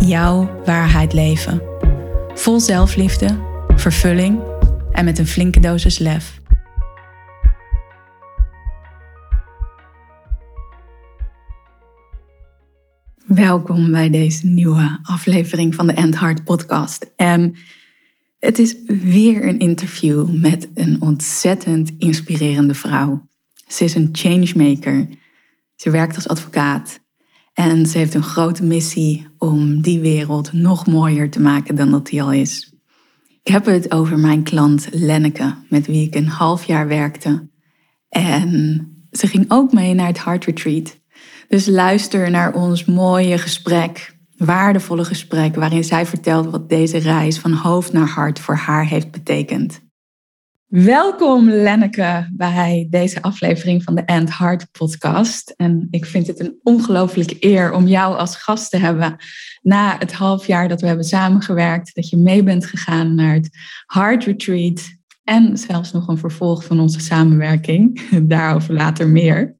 jouw waarheid leven. Vol zelfliefde, vervulling en met een flinke dosis lef. Welkom bij deze nieuwe aflevering van de End Heart podcast. En het is weer een interview met een ontzettend inspirerende vrouw. Ze is een changemaker. Ze werkt als advocaat en ze heeft een grote missie om die wereld nog mooier te maken dan dat die al is. Ik heb het over mijn klant Lenneke, met wie ik een half jaar werkte. En ze ging ook mee naar het Heart Retreat. Dus luister naar ons mooie gesprek, waardevolle gesprek, waarin zij vertelt wat deze reis van hoofd naar hart voor haar heeft betekend. Welkom Lenneke bij deze aflevering van de End Heart podcast. En ik vind het een ongelooflijke eer om jou als gast te hebben na het half jaar dat we hebben samengewerkt. Dat je mee bent gegaan naar het Heart Retreat en zelfs nog een vervolg van onze samenwerking. Daarover later meer.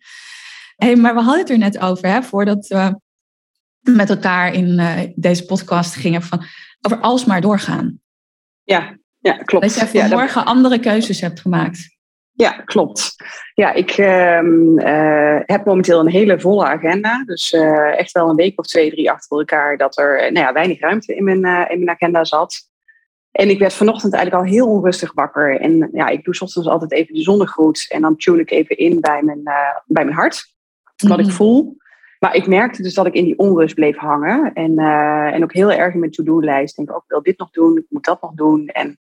Hey, maar we hadden het er net over, hè, voordat we met elkaar in uh, deze podcast gingen, van, over alsmaar doorgaan. Ja, ja, klopt. Dat je vanmorgen ja, andere keuzes hebt gemaakt. Ja, klopt. Ja, ik uh, uh, heb momenteel een hele volle agenda. Dus uh, echt wel een week of twee, drie achter elkaar dat er nou ja, weinig ruimte in mijn, in mijn agenda zat. En ik werd vanochtend eigenlijk al heel onrustig wakker. En ja, ik doe ochtends altijd even de zonnegroet. En dan tune ik even in bij mijn, bij mijn hart. Wat ik mhm. voel. Maar ik merkte dus dat ik in die onrust bleef hangen. En, en ook heel erg in mijn to-do-lijst. Denk ook, ik wil dit nog doen, ik moet dat nog doen. En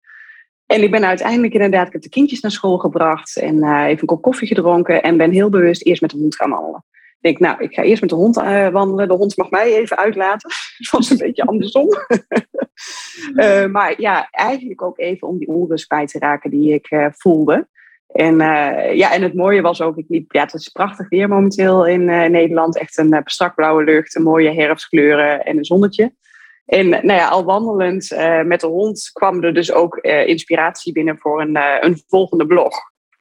en ik ben uiteindelijk inderdaad, ik heb de kindjes naar school gebracht en uh, even een kop koffie gedronken en ben heel bewust eerst met de hond gaan wandelen. Ik denk, nou, ik ga eerst met de hond uh, wandelen. De hond mag mij even uitlaten. Het was een beetje andersom. uh, maar ja, eigenlijk ook even om die onrust kwijt te raken die ik voelde. En, ja, en het mooie was ook, ik liep, ja, het is prachtig weer momenteel in Nederland. Echt een strak blauwe lucht, een mooie herfstkleuren en een zonnetje. En nou ja, al wandelend uh, met de hond kwam er dus ook uh, inspiratie binnen voor een, uh, een volgende blog.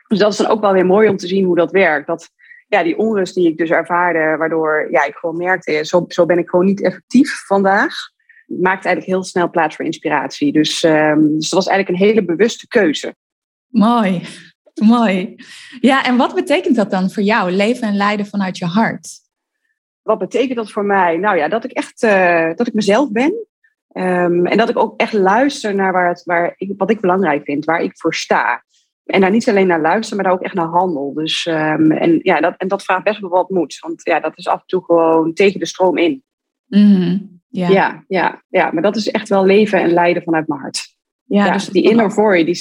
Dus dat is dan ook wel weer mooi om te zien hoe dat werkt. Dat ja, die onrust die ik dus ervaarde, waardoor ja, ik gewoon merkte, zo, zo ben ik gewoon niet effectief vandaag, maakt eigenlijk heel snel plaats voor inspiratie. Dus, um, dus dat was eigenlijk een hele bewuste keuze. Mooi, mooi. Ja, en wat betekent dat dan voor jou, leven en leiden vanuit je hart? Wat betekent dat voor mij? Nou ja, dat ik echt uh, dat ik mezelf ben. Um, en dat ik ook echt luister naar waar het, waar ik, wat ik belangrijk vind, waar ik voor sta. En daar niet alleen naar luisteren, maar daar ook echt naar handel. Dus, um, en, ja, dat, en dat vraagt best wel wat moed. Want ja, dat is af en toe gewoon tegen de stroom in. Mm, ja. Ja, ja, ja, maar dat is echt wel leven en leiden vanuit mijn hart. Ja, ja dus die inner voice, die,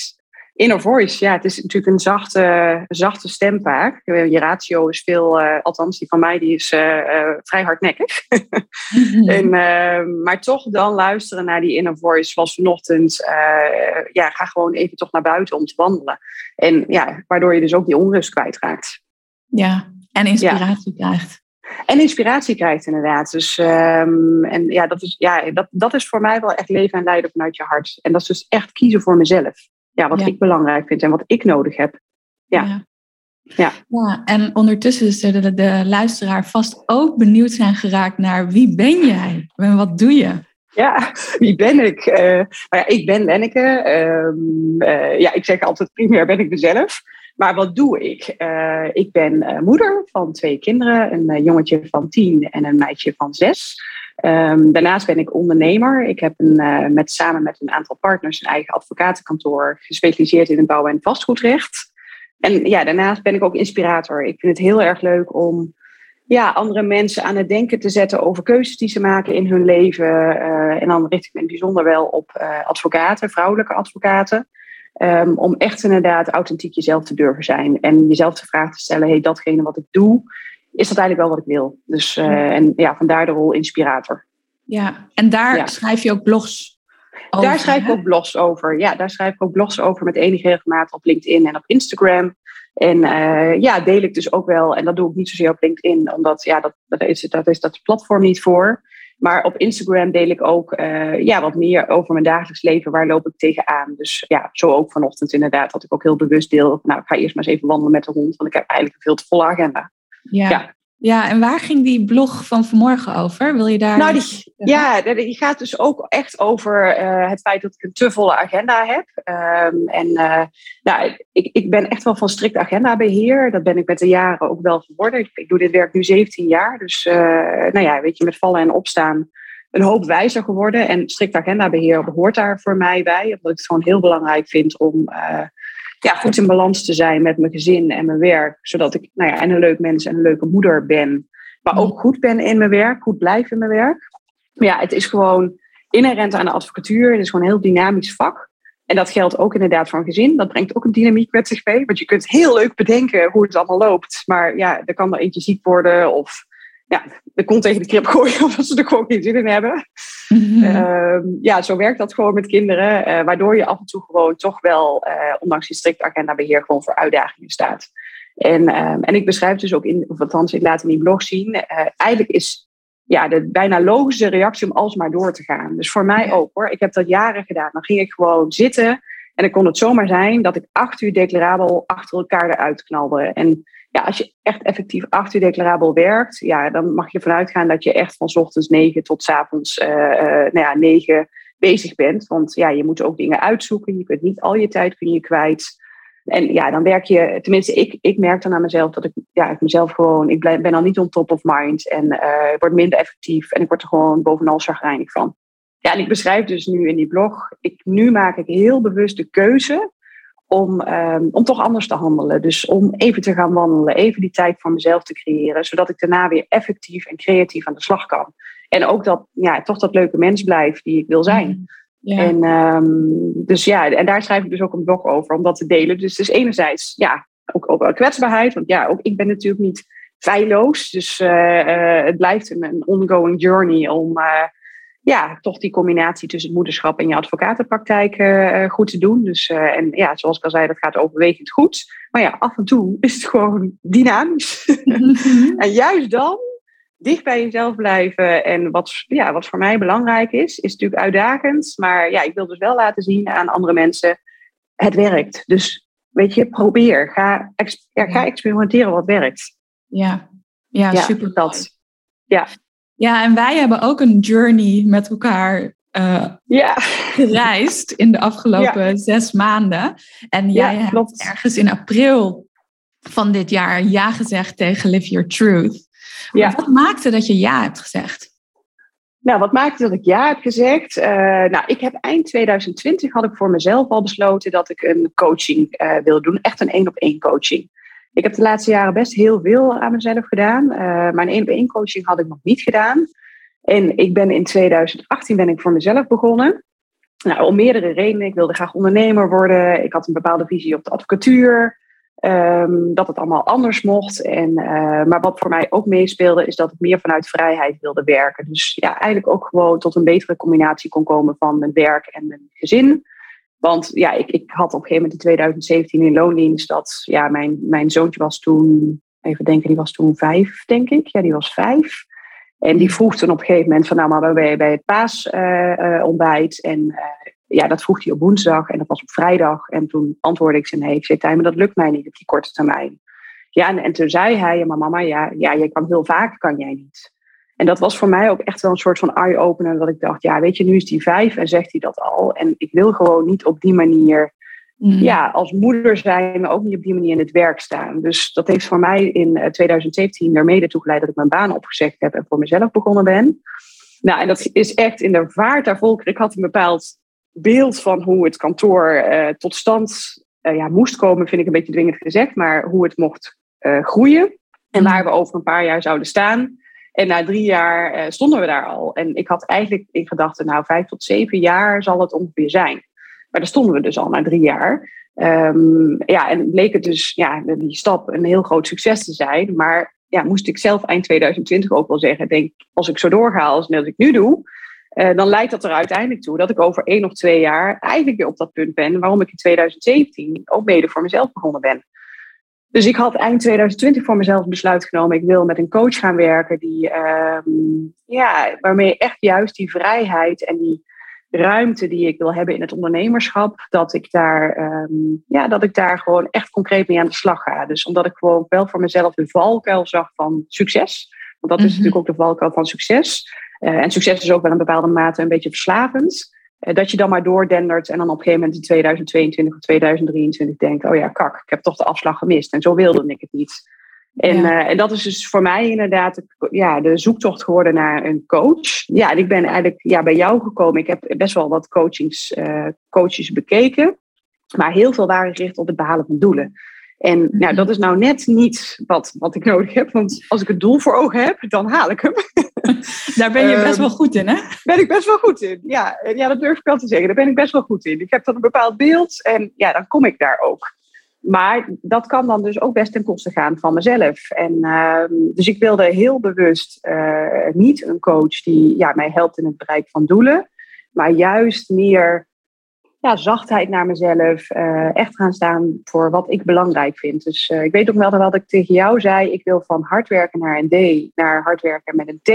Inner voice, ja, het is natuurlijk een zachte, zachte stem vaak. Eh, je ratio is veel, uh, althans die van mij, die is uh, uh, vrij hardnekkig. Mhm. en, maar toch dan luisteren naar die inner voice zoals vanochtend. ja, ga gewoon even toch naar buiten om te wandelen. En ja, waardoor je dus ook die onrust kwijtraakt. Ja, en inspiratie krijgt. En inspiratie krijgt inderdaad. Dus um, en ja, dat is, ja dat, dat is voor mij wel echt leven en leiden vanuit je hart. En dat is dus echt kiezen voor mezelf ja, wat ik belangrijk vind en wat ik nodig heb. Ja. ja. Ja. ja, en ondertussen zullen de, de luisteraar vast ook benieuwd zijn geraakt naar wie ben jij en wat doe je? Ja, wie ben ik? Uh, nou ja, ik ben Lenneke. Uh, uh, ja, ik zeg altijd primair ben ik mezelf. Maar wat doe ik? Uh, ik ben moeder van twee kinderen. Een jongetje van tien en een meisje van zes. Um, daarnaast ben ik ondernemer. Ik heb een, uh, met, samen met een aantal partners een eigen advocatenkantoor gespecialiseerd in het bouwen en vastgoedrecht. En ja, daarnaast ben ik ook inspirator. Ik vind het heel erg leuk om ja, andere mensen aan het denken te zetten over keuzes die ze maken in hun leven. Uh, en dan richt ik me bijzonder wel op uh, advocaten, vrouwelijke advocaten. Um, om echt inderdaad authentiek jezelf te durven zijn. En jezelf de vraag te stellen: hey, datgene wat ik doe, is dat eigenlijk wel wat ik wil. Dus, uh, en ja, vandaar de rol inspirator. Ja, en daar schrijf je ook blogs over. Daar schrijf ik ook blogs over. Ja, daar schrijf ik ook blogs over met enige regelmaat op LinkedIn en op Instagram. En uh, ja, deel ik dus ook wel. En dat doe ik niet zozeer op LinkedIn, omdat ja, dat, dat, is, dat is dat platform niet voor. Maar op Instagram deel ik ook uh, ja, wat meer over mijn dagelijks leven. Waar loop ik tegenaan? Dus ja, zo ook vanochtend inderdaad. Dat ik ook heel bewust deel. Nou, ik ga eerst maar eens even wandelen met de hond. Want ik heb eigenlijk een veel te volle agenda. Ja. ja. Ja, en waar ging die blog van vanmorgen over? Wil je daar. Nou, die, ja, die gaat dus ook echt over uh, het feit dat ik een te volle agenda heb. Um, en uh, nou, ik, ik ben echt wel van strikt agendabeheer. Dat ben ik met de jaren ook wel geworden. Ik, ik doe dit werk nu 17 jaar. Dus, uh, nou ja, weet je, met vallen en opstaan een hoop wijzer geworden. En strikt agendabeheer hoort daar voor mij bij. Omdat ik het gewoon heel belangrijk vind om ja, goed in balans te zijn met mijn gezin en mijn werk. Zodat ik nou ja, en een leuk mens en een leuke moeder ben. Maar ook goed ben in mijn werk, goed blijf in mijn werk. Maar ja, het is gewoon inherent aan de advocatuur. Het is gewoon een heel dynamisch vak. En dat geldt ook inderdaad voor gezin. Dat brengt ook een dynamiek met zich mee. Want je kunt heel leuk bedenken hoe het allemaal loopt. Maar ja, er kan er eentje ziek worden of ja, de kont tegen de krip gooien omdat ze er gewoon geen zin in hebben. Mhm. Ehm, ja, zo werkt dat gewoon met kinderen. Uh, waardoor je af en toe gewoon toch wel, uh, ondanks die strikt agendabeheer, gewoon voor uitdagingen staat. En, um, en ik beschrijf dus ook in, of althans, ik laat in die blog zien. Uh, eigenlijk is ja, de bijna logische reactie om alsmaar door te gaan. Dus voor mij ook hoor. Ik heb dat jaren gedaan. Dan ging ik gewoon zitten. En dan kon het zomaar zijn dat ik acht uur declarabel achter elkaar eruit knalde. En ja, als je echt effectief acht uur declarabel werkt, ja, dan mag je vanuit gaan dat je echt van ochtends negen tot s avonds uh, nou ja, negen bezig bent. Want ja, je moet ook dingen uitzoeken. Je kunt niet al je tijd kun je kwijt. En ja, dan werk je, tenminste, ik, ik merk dan aan mezelf dat ik, ja, ik mezelf gewoon, ik ben dan niet on top of mind en uh, ik word minder effectief en ik word er gewoon bovenal chagrijnig van. Ja, en ik beschrijf dus nu in die blog, ik, nu maak ik heel bewust de keuze om, um, om toch anders te handelen. Dus om even te gaan wandelen, even die tijd voor mezelf te creëren, zodat ik daarna weer effectief en creatief aan de slag kan. En ook dat, ja, toch dat leuke mens blijf die ik wil zijn. Mm, ja. En, um, dus ja, en daar schrijf ik dus ook een blog over om dat te delen. Dus, dus enerzijds, ja, ook, ook kwetsbaarheid. Want ja, ook ik ben natuurlijk niet feilloos. Dus uh, uh, het blijft een, een ongoing journey om, uh, ja, toch die combinatie tussen het moederschap en je advocatenpraktijk uh, goed te doen. Dus, uh, en ja, zoals ik al zei, dat gaat overwegend goed. Maar ja, af en toe is het gewoon dynamisch. en juist dan dicht bij jezelf blijven. En wat, ja, wat voor mij belangrijk is, is natuurlijk uitdagend. Maar ja, ik wil dus wel laten zien aan andere mensen, het werkt. Dus weet je, probeer. Ga, ja, ga experimenteren wat werkt. Ja, ja, ja super. Dat. Ja. Ja, en wij hebben ook een journey met elkaar uh, ja. gereisd in de afgelopen zes maanden. En jij ja, hebt ergens in april van dit jaar ja gezegd tegen Live Your Truth. Ja. Wat maakte dat je ja hebt gezegd? Nou, wat maakte dat ik ja heb gezegd? Uh, nou, ik heb eind 2020 had ik voor mezelf al besloten dat ik een coaching uh, wil doen. Echt een één op één coaching. Ik heb de laatste jaren best heel veel aan mezelf gedaan. Uh, maar een één op één coaching had ik nog niet gedaan. En ik ben in 2018 ben ik voor mezelf begonnen. Nou, om meerdere redenen. Ik wilde graag ondernemer worden. Ik had een bepaalde visie op de advocatuur. Um, dat het allemaal anders mocht. En, uh, maar wat voor mij ook meespeelde, is dat ik meer vanuit vrijheid wilde werken. Dus ja, eigenlijk ook gewoon tot een betere combinatie kon komen van mijn werk en mijn gezin. Want ja, ik, ik had op een gegeven moment in 2017 in loondienst dat ja, mijn, mijn zoontje was toen, even denken, die was toen vijf, denk ik. Ja, die was vijf. En die vroeg toen op een gegeven moment van nou, maar ben je bij het paasontbijt? Uh, en uh, ja, dat vroeg hij op woensdag en dat was op vrijdag. En toen antwoordde ik ze nee, ik zei, maar dat lukt mij niet op die korte termijn. Ja, en, en toen zei hij, maar mama, ja, ja, je kan heel vaak, kan jij niet. En dat was voor mij ook echt wel een soort van eye-opener. Dat ik dacht, ja, weet je, nu is die vijf en zegt hij dat al. En ik wil gewoon niet op die manier, mm. ja, als moeder zijn, maar ook niet op die manier in het werk staan. Dus dat heeft voor mij in 2017 er mede toe geleid dat ik mijn baan opgezegd heb en voor mezelf begonnen ben. Nou, en dat is echt in de vaart daar volker. Ik had een bepaald beeld van hoe het kantoor uh, tot stand uh, ja, moest komen, vind ik een beetje dwingend gezegd, maar hoe het mocht uh, groeien. En waar we over een paar jaar zouden staan. En na drie jaar uh, stonden we daar al. En ik had eigenlijk in gedachten, nou, vijf tot zeven jaar zal het ongeveer zijn. Maar daar stonden we dus al na drie jaar. Um, ja, en bleek het dus, ja, die stap een heel groot succes te zijn. Maar ja, moest ik zelf eind 2020 ook wel zeggen, denk, als ik zo doorga als net ik nu doe, dan leidt dat er uiteindelijk toe dat ik over één of twee jaar eigenlijk weer op dat punt ben waarom ik in 2017 ook mede voor mezelf begonnen ben. Dus ik had eind 2020 voor mezelf besluit genomen. Ik wil met een coach gaan werken die, ehm, ja, waarmee echt juist die vrijheid en die ruimte die ik wil hebben in het ondernemerschap, dat ik daar, ehm, ja, dat ik daar gewoon echt concreet mee aan de slag ga. Dus omdat ik gewoon wel voor mezelf de valkuil zag van succes. Want dat is mhm. natuurlijk ook de valkuil van succes. Uh, en succes is ook wel een bepaalde mate een beetje verslavend. Uh, dat je dan maar doordendert en dan op een gegeven moment in 2022 of 2023 denkt: oh ja, kak, ik heb toch de afslag gemist. En zo wilde ik het niet. En, uh, en dat is dus voor mij inderdaad ja, de zoektocht geworden naar een coach. Ja, en ik ben eigenlijk ja, bij jou gekomen. Ik heb best wel wat coachings, uh, coaches bekeken. Maar heel veel waren gericht op het behalen van doelen. En nou, mhm. dat is nou net niet wat, wat ik nodig heb. Want als ik het doel voor ogen heb, dan haal ik hem. Daar ben je best wel goed in, hè? Ben ik best wel goed in. Ja, ja, dat durf ik wel te zeggen. Daar ben ik best wel goed in. Ik heb dan een bepaald beeld en ja, dan kom ik daar ook. Maar dat kan dan dus ook best ten koste gaan van mezelf. En, ehm, dus ik wilde heel bewust uh, niet een coach die ja, mij helpt in het bereiken van doelen, maar juist meer ja, zachtheid naar mezelf, uh, echt gaan staan voor wat ik belangrijk vind. Dus uh, ik weet ook wel dat ik tegen jou zei, ik wil van hard werken naar een D naar hard werken met een T.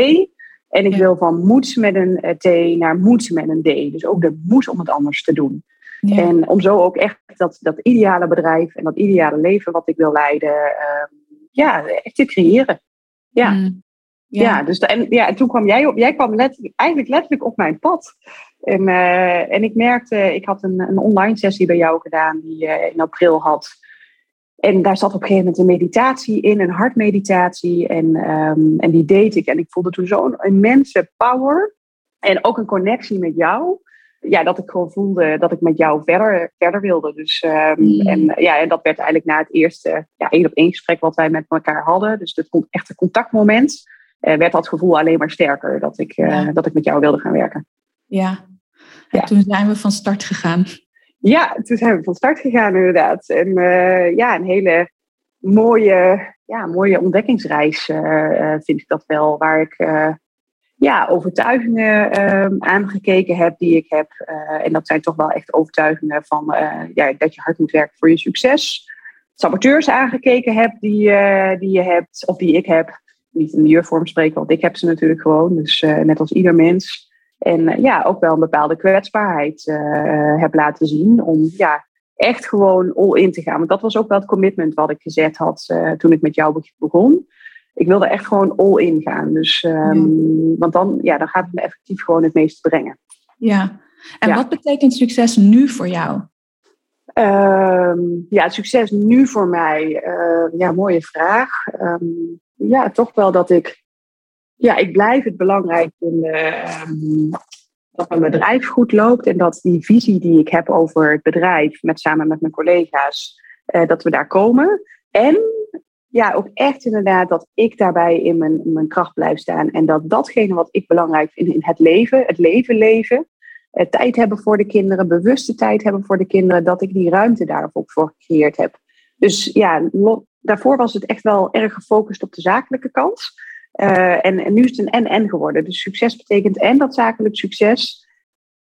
En ik wil van moed met een T naar moed met een D. Dus ook de moed om het anders te doen. En om zo ook echt dat, dat ideale bedrijf en dat ideale leven wat ik wil leiden, uh, ja, echt te creëren. Ja. Mm. Ja. ja. dus en, ja, en toen kwam jij op, jij kwam letterlijk, eigenlijk letterlijk op mijn pad. En, uh, en ik merkte, ik had een, een online sessie bij jou gedaan die je in april had. En daar zat op een gegeven moment een meditatie in, een hartmeditatie. En, um, en die deed ik. En ik voelde toen zo'n immense power. En ook een connectie met jou ja, dat ik gewoon voelde dat ik met jou verder, verder wilde. Dus, um, en, ja, en dat werd eigenlijk na het eerste ja, één op één gesprek wat wij met elkaar hadden. Dus het echte contactmoment. Uh, werd dat gevoel alleen maar sterker dat ik, uh, dat ik met jou wilde gaan werken. Ja. Ja. toen zijn we van start gegaan. Ja, toen zijn we van start gegaan inderdaad. En uh, ja, een hele mooie, ja, mooie ontdekkingsreis vind ik dat wel. Waar ik ja, overtuigingen uh, aangekeken heb die ik heb. En dat zijn toch wel echt overtuigingen van ja, dat je hard moet werken voor je succes. Saboteurs aangekeken heb die, die je hebt, of die ik heb. Niet in de jurvorm spreken, want ik heb ze natuurlijk gewoon. Dus net als ieder mens. En ja, ook wel een bepaalde kwetsbaarheid heb laten zien. Om ja, echt gewoon all in te gaan. Want dat was ook wel het commitment wat ik gezet had toen ik met jou begon ik wilde echt gewoon all in gaan. Dus, um, Want dan, ja, dan gaat het me effectief gewoon het meeste brengen. Ja, en wat betekent succes nu voor jou? Um, ja, succes nu voor mij. Uh, ja, mooie vraag. Um, ja, toch wel dat ik. Ja, ik blijf het belangrijk vinden dat mijn bedrijf goed loopt en dat die visie die ik heb over het bedrijf, met, samen met mijn collega's, uh, dat we daar komen. En ja, ook echt inderdaad dat ik daarbij in mijn, mijn kracht blijf staan. En dat datgene wat ik belangrijk vind in het leven, het leven leven, eh, tijd hebben voor de kinderen, bewuste tijd hebben voor de kinderen, dat ik die ruimte daarvoor voor gecreëerd heb. Dus ja, daarvoor was het echt wel erg gefocust op de zakelijke kant. Uh, en, en, nu is het een en-en geworden. Dus succes betekent en dat zakelijk succes.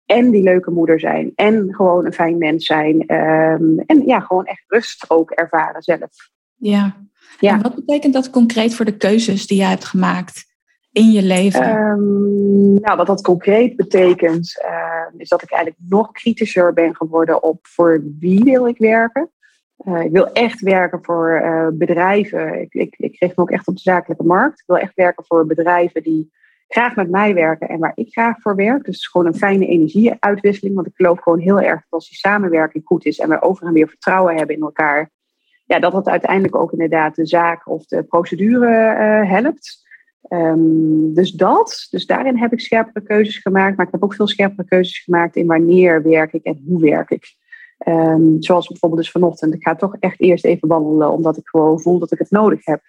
En die leuke moeder zijn. En gewoon een fijn mens zijn. Um, en ja, gewoon echt rust ook ervaren zelf. Ja, ja. En wat betekent dat concreet voor de keuzes die jij hebt gemaakt in je leven? Um, nou, wat dat concreet betekent, uh, is dat ik eigenlijk nog kritischer ben geworden op voor wie wil ik werken. Uh, ik wil echt werken voor uh, bedrijven. Ik, ik, ik richt me ook echt op de zakelijke markt. Ik wil echt werken voor bedrijven die graag met mij werken en waar ik graag voor werk. Dus gewoon een fijne energieuitwisseling. Want ik geloof gewoon heel erg dat als die samenwerking goed is en we over en weer vertrouwen hebben in elkaar, ja, dat het uiteindelijk ook inderdaad de zaak of de procedure uh, helpt. Um, dus dat, dus daarin heb ik scherpere keuzes gemaakt, maar ik heb ook veel scherpere keuzes gemaakt in wanneer werk ik en hoe werk ik. Um, zoals bijvoorbeeld dus vanochtend. Ik ga toch echt eerst even wandelen, omdat ik gewoon voel dat ik het nodig heb.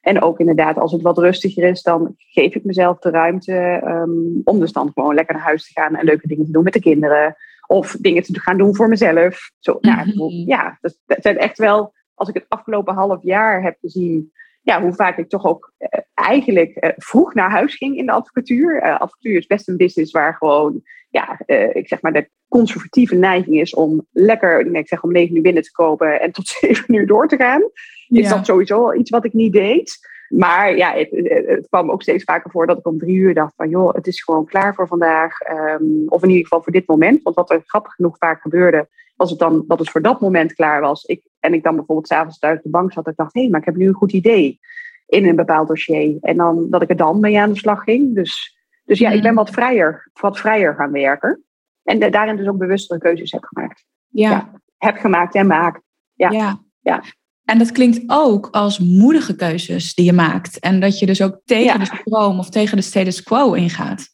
En ook inderdaad, als het wat rustiger is, dan geef ik mezelf de ruimte um, om dus dan gewoon lekker naar huis te gaan en leuke dingen te doen met de kinderen. Of dingen te gaan doen voor mezelf. Zo, nou, ja, dat, dat zijn echt wel als ik het afgelopen half jaar heb gezien, ja, hoe vaak ik toch ook eigenlijk vroeg naar huis ging in de advocatuur. advocatuur is best een business waar gewoon, ja, ik zeg maar, de conservatieve neiging is om lekker, ik zeg om negen uur binnen te kopen en tot zeven uur door te gaan. Is dat sowieso iets wat ik niet deed. Maar ja, het, het, kwam ook steeds vaker voor dat ik om drie uur dacht van joh, het is gewoon klaar voor vandaag. Ehm, of in ieder geval voor dit moment. Want wat er grappig genoeg vaak gebeurde, was het dan dat het voor dat moment klaar was. Ik, en ik dan bijvoorbeeld s'avonds thuis op de bank zat en ik dacht, hé, hey, maar ik heb nu een goed idee in een bepaald dossier. En dan dat ik er dan mee aan de slag ging. Dus, dus ja, ik ben mhm. wat vrijer, wat vrijer gaan werken. En daarin dus ook bewustere keuzes heb gemaakt. Ja. heb gemaakt en maak. Ja. ja. ja. En dat klinkt ook als moedige keuzes die je maakt. En dat je dus ook tegen de stroom of tegen de status quo ingaat.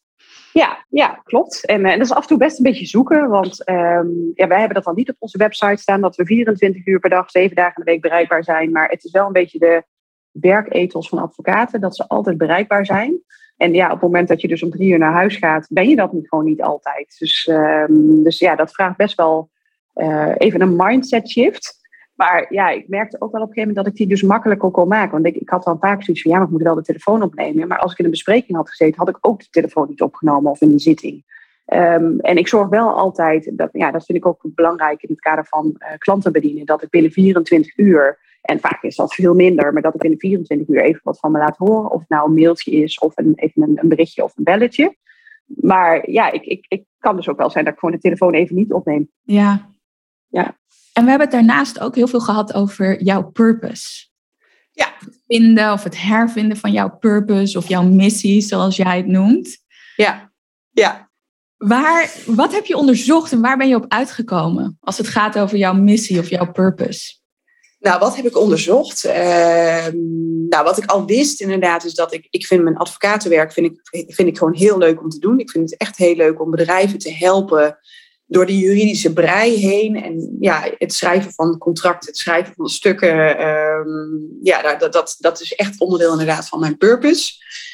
Ja, ja klopt. En, en dat is af en toe best een beetje zoeken. Want um, ja, wij hebben dat dan niet op onze website staan. Dat we 24 uur per dag, 7 dagen in de week bereikbaar zijn. Maar het is wel een beetje de werkethos van advocaten. Dat ze altijd bereikbaar zijn. En ja, op het moment dat je dus om drie uur naar huis gaat, ben je dat niet, gewoon niet altijd. Dus, um, dus ja, dat vraagt best wel uh, even een mindset shift. Maar ja, ik merkte ook wel op een gegeven moment dat ik die dus makkelijker kon maken. Want ik, ik had dan vaak zoiets van, ja, maar ik moet wel de telefoon opnemen. Maar als ik in een bespreking had gezeten, had ik ook de telefoon niet opgenomen of in een zitting. Um, en ik zorg wel altijd, dat, ja, dat vind ik ook belangrijk in het kader van uh, klanten bedienen, dat ik binnen 24 uur, en vaak is dat veel minder, maar dat ik binnen 24 uur even wat van me laat horen. Of het nou een mailtje is, of een, even een, een berichtje of een belletje. Maar ja, ik, ik, ik kan dus ook wel zijn dat ik gewoon de telefoon even niet opneem. Ja. Ja. En we hebben het daarnaast ook heel veel gehad over jouw purpose. Ja. Het vinden of het hervinden van jouw purpose of jouw missie, zoals jij het noemt. Ja, ja. Waar, wat heb je onderzocht en waar ben je op uitgekomen als het gaat over jouw missie of jouw purpose? Nou, wat heb ik onderzocht? Uh, nou, wat ik al wist inderdaad is dat ik, ik vind mijn advocatenwerk vind ik, vind ik gewoon heel leuk om te doen. Ik vind het echt heel leuk om bedrijven te helpen door die juridische brei heen. En ja, het schrijven van contracten, het schrijven van stukken. Ehm, ja, dat, dat, dat is echt onderdeel inderdaad van mijn purpose.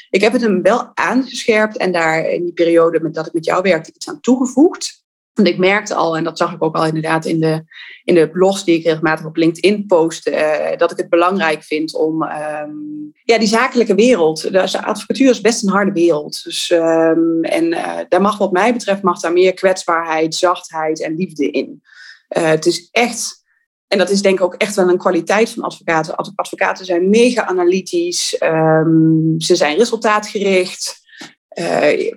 Ik heb het hem wel aangescherpt en daar in die periode met, dat ik met jou werkte, iets aan toegevoegd. Want ik merkte al, en dat zag ik ook al inderdaad in de, in de blogs die ik regelmatig op LinkedIn post, uh, dat ik het belangrijk vind om um, ja, die zakelijke wereld. De advocatuur is best een harde wereld. Dus, um, en uh, daar mag wat mij betreft mag daar meer kwetsbaarheid, zachtheid en liefde in. Uh, het is echt, en dat is denk ik ook echt wel een kwaliteit van advocaten. Advocaten zijn mega analytisch, um, ze zijn resultaatgericht. Uh,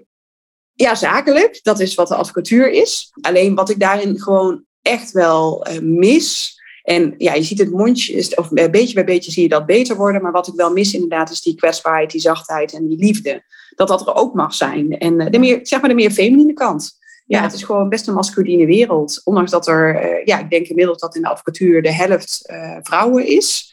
ja, zakelijk. Dat is wat de advocatuur is. Alleen wat ik daarin gewoon echt wel uh, mis. En ja, je ziet het mondje, of beetje bij beetje zie je dat beter worden. Maar wat ik wel mis inderdaad is die kwetsbaarheid, die zachtheid en die liefde. Dat dat er ook mag zijn. En uh, de meer, zeg maar de meer feminine kant. Ja, het is gewoon best een masculine wereld. Ondanks dat er, uh, ja, ik denk inmiddels dat in de advocatuur de helft vrouwen is.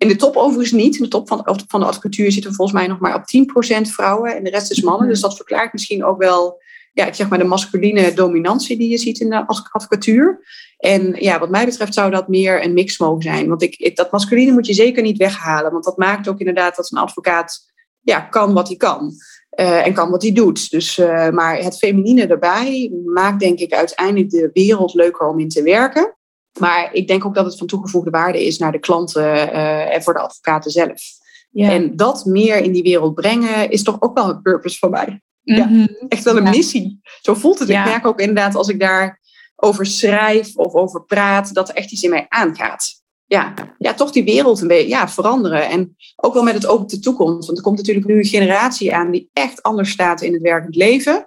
In de top overigens niet. In de top van, van de advocatuur zitten volgens mij nog maar op 10% vrouwen en de rest is mannen. Mhm. Dus dat verklaart misschien ook wel ja, ik zeg maar de masculine dominantie die je ziet in de advocatuur. En ja, wat mij betreft zou dat meer een mix mogen zijn. Want ik, dat masculine moet je zeker niet weghalen. Want dat maakt ook inderdaad dat een advocaat ja, kan wat hij kan. Uh, en kan wat hij doet. Dus, uh, maar het feminine erbij maakt denk ik uiteindelijk de wereld leuker om in te werken. Maar ik denk ook dat het van toegevoegde waarde is naar de klanten uh, en voor de advocaten zelf. Ja. En dat meer in die wereld brengen is toch ook wel een purpose voor mij. Ja, mhm. echt wel een missie. Zo voelt het. Ik merk ook inderdaad als ik daar over schrijf of over praat, dat er echt iets in mij aangaat. Ja, ja toch die wereld een beetje ja, veranderen. En ook wel met het oog op de toekomst. Want er komt natuurlijk nu een generatie aan die echt anders staat in het werkend leven.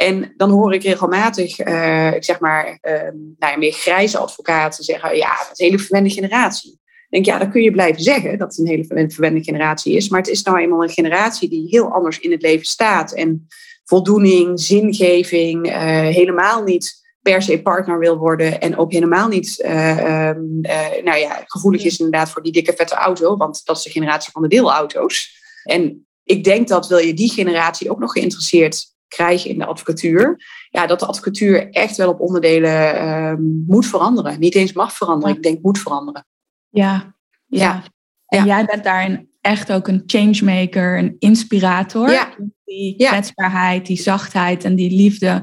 En dan hoor ik regelmatig, uh, ik zeg maar, uh, nou ja, meer grijze advocaten zeggen, ja, dat is een hele verwende generatie. Ik denk, ja, dan kun je blijven zeggen dat het een hele verwende generatie is. Maar het is nou eenmaal een generatie die heel anders in het leven staat. En voldoening, zingeving, uh, helemaal niet per se partner wil worden. En ook helemaal niet ehm, nou ja, gevoelig is inderdaad voor die dikke vette auto. Want dat is de generatie van de deelauto's. En ik denk dat wil je die generatie ook nog geïnteresseerd krijgen in de advocatuur. Ja, dat de advocatuur echt wel op onderdelen uh, moet veranderen. Niet eens mag veranderen, ik denk moet veranderen. Ja, ja. En jij bent daarin echt ook een changemaker, een inspirator. Ja. Die kwetsbaarheid, die zachtheid en die liefde.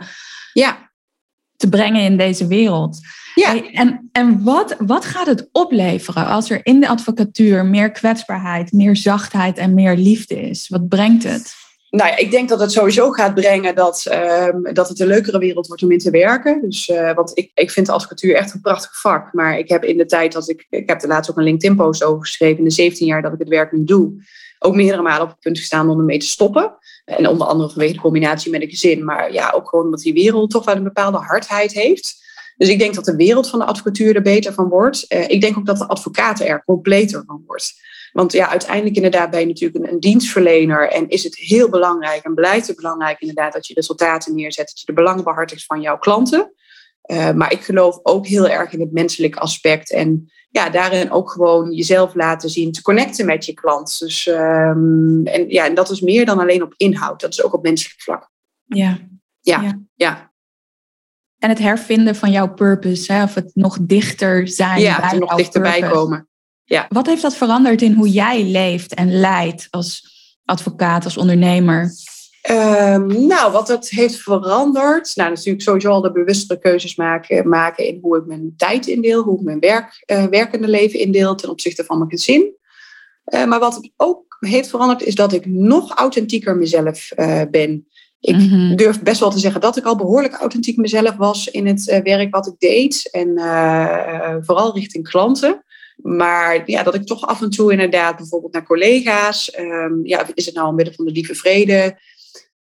Ja. te brengen in deze wereld. Ja. En, en wat, wat gaat het opleveren als er in de advocatuur meer kwetsbaarheid, meer zachtheid en meer liefde is? Wat brengt het? Nou ja, ik denk dat het sowieso gaat brengen dat, ehm, dat het een leukere wereld wordt om in te werken. Dus, uh, want ik, ik vind de advocatuur echt een prachtig vak. Maar ik heb in de tijd dat ik, ik heb er laatst ook een LinkedIn-post over geschreven, in de 17 jaar dat ik het werk nu doe, ook meerdere malen op het punt gestaan om ermee te stoppen. En onder andere vanwege de combinatie met een gezin, maar ja, ook gewoon omdat die wereld toch wel een bepaalde hardheid heeft. Dus ik denk dat de wereld van de advocatuur er beter van wordt. Uh, ik denk ook dat de advocaat er completer van wordt. Want ja, uiteindelijk inderdaad ben je natuurlijk een, een, dienstverlener en is het heel belangrijk en blijft het belangrijk inderdaad dat je resultaten neerzet, dat je de belangen behartigt van jouw klanten. Uh, maar ik geloof ook heel erg in het menselijke aspect en ja, daarin ook gewoon jezelf laten zien, te connecten met je klant. Dus, um, en, ja, en dat is meer dan alleen op inhoud, dat is ook op menselijk vlak. Ja. Ja, ja. ja. En het hervinden van jouw purpose, hè? of het nog dichter zijn ja, bij nog dichterbij komen. Ja. Wat heeft dat veranderd in hoe jij leeft en leidt als advocaat, als ondernemer? Um, nou, wat het heeft veranderd. Nou, natuurlijk sowieso al de bewustere keuzes maken, maken in hoe ik mijn tijd indeel, hoe ik mijn werk, uh, werkende leven indeel ten opzichte van mijn gezin. Uh, maar wat het ook heeft veranderd, is dat ik nog authentieker mezelf uh, ben. Ik mm-hmm. durf best wel te zeggen dat ik al behoorlijk authentiek mezelf was in het werk wat ik deed. En vooral richting klanten. Maar ja, dat ik toch af en toe inderdaad bijvoorbeeld naar collega's, um, ja, is het nou omwille van de lieve vrede,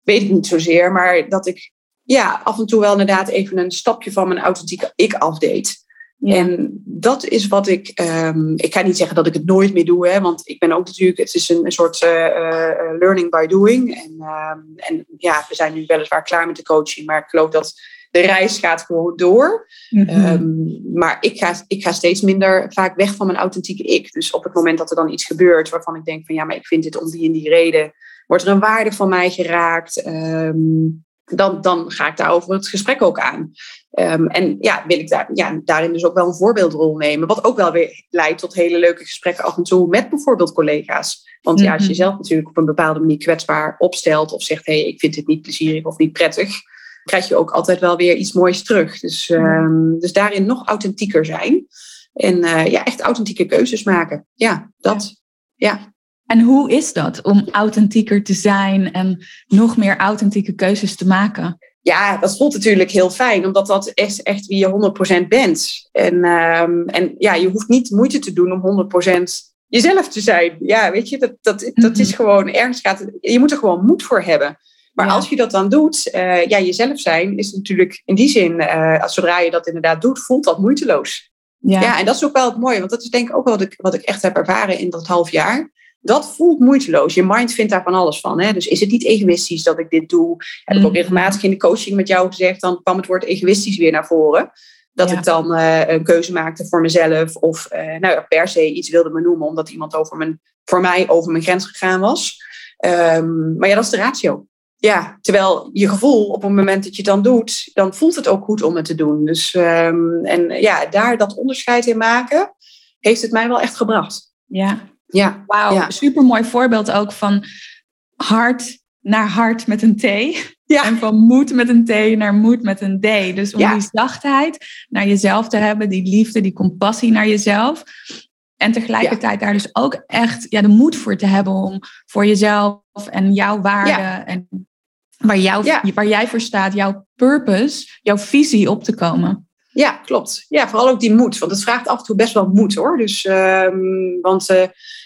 weet ik niet zozeer, maar dat ik ja, af en toe wel inderdaad even een stapje van mijn authentieke ik afdeed. En dat is wat ik. Um, ik ga niet zeggen dat ik het nooit meer doe, hè, want ik ben ook natuurlijk. Het is een, een soort uh, uh, learning by doing. En, um, en ja, we zijn nu weliswaar klaar met de coaching, maar ik geloof dat de reis gaat gewoon door. Mm-hmm. Um, maar ik ga, ik ga steeds minder vaak weg van mijn authentieke ik. Dus op het moment dat er dan iets gebeurt waarvan ik denk van ja, maar ik vind dit om die en die reden, wordt er een waarde van mij geraakt. Um, dan, dan ga ik daarover het gesprek ook aan. Um, en ja, wil ik daar, ja, daarin dus ook wel een voorbeeldrol nemen. Wat ook wel weer leidt tot hele leuke gesprekken af en toe met bijvoorbeeld collega's. Want ja, als je mm-hmm. zelf natuurlijk op een bepaalde manier kwetsbaar opstelt of zegt, hé, hey, ik vind dit niet plezierig of niet prettig, krijg je ook altijd wel weer iets moois terug. Dus, um, dus daarin nog authentieker zijn. En uh, ja, echt authentieke keuzes maken. Ja, dat. Ja. En hoe is dat om authentieker te zijn en nog meer authentieke keuzes te maken? Ja, dat voelt natuurlijk heel fijn, omdat dat is echt wie je 100% bent. En, um, en ja, je hoeft niet moeite te doen om 100% jezelf te zijn. Ja, weet je, dat, dat, dat is mhm. gewoon ergens gaat. Je moet er gewoon moed voor hebben. Maar als je dat dan doet, uh, ja, jezelf zijn is natuurlijk in die zin, uh, als zodra je dat inderdaad doet, voelt dat moeiteloos. Ja. ja, en dat is ook wel het mooie, want dat is denk ik ook wat ik, wat ik echt heb ervaren in dat half jaar. Dat voelt moeiteloos. Je mind vindt daar van alles van. Hè? Dus is het niet egoïstisch dat ik dit doe? Heb ik ook mhm. regelmatig in de coaching met jou gezegd, dan kwam het woord egoïstisch weer naar voren. Dat ik dan uh, een keuze maakte voor mezelf of nou, per se iets wilde me noemen omdat iemand over mijn, voor mij over mijn grens gegaan was. Um, maar ja, dat is de ratio ja, terwijl je gevoel op het moment dat je het dan doet, dan voelt het ook goed om het te doen. Dus um, en ja, daar dat onderscheid in maken, heeft het mij wel echt gebracht. Ja, ja. wauw. Ja. Super mooi voorbeeld ook van hart naar hart met een T. Ja. En van moed met een T naar moed met een D. Dus om ja. die zachtheid naar jezelf te hebben, die liefde, die compassie naar jezelf. En tegelijkertijd daar dus ook echt ja, de moed voor te hebben om voor jezelf en jouw waarde en waar, jou, waar jij voor staat, jouw purpose, jouw visie op te komen. Ja, klopt. Ja, vooral ook die moed. Want het vraagt af en toe best wel moed hoor. Dus, um, want uh,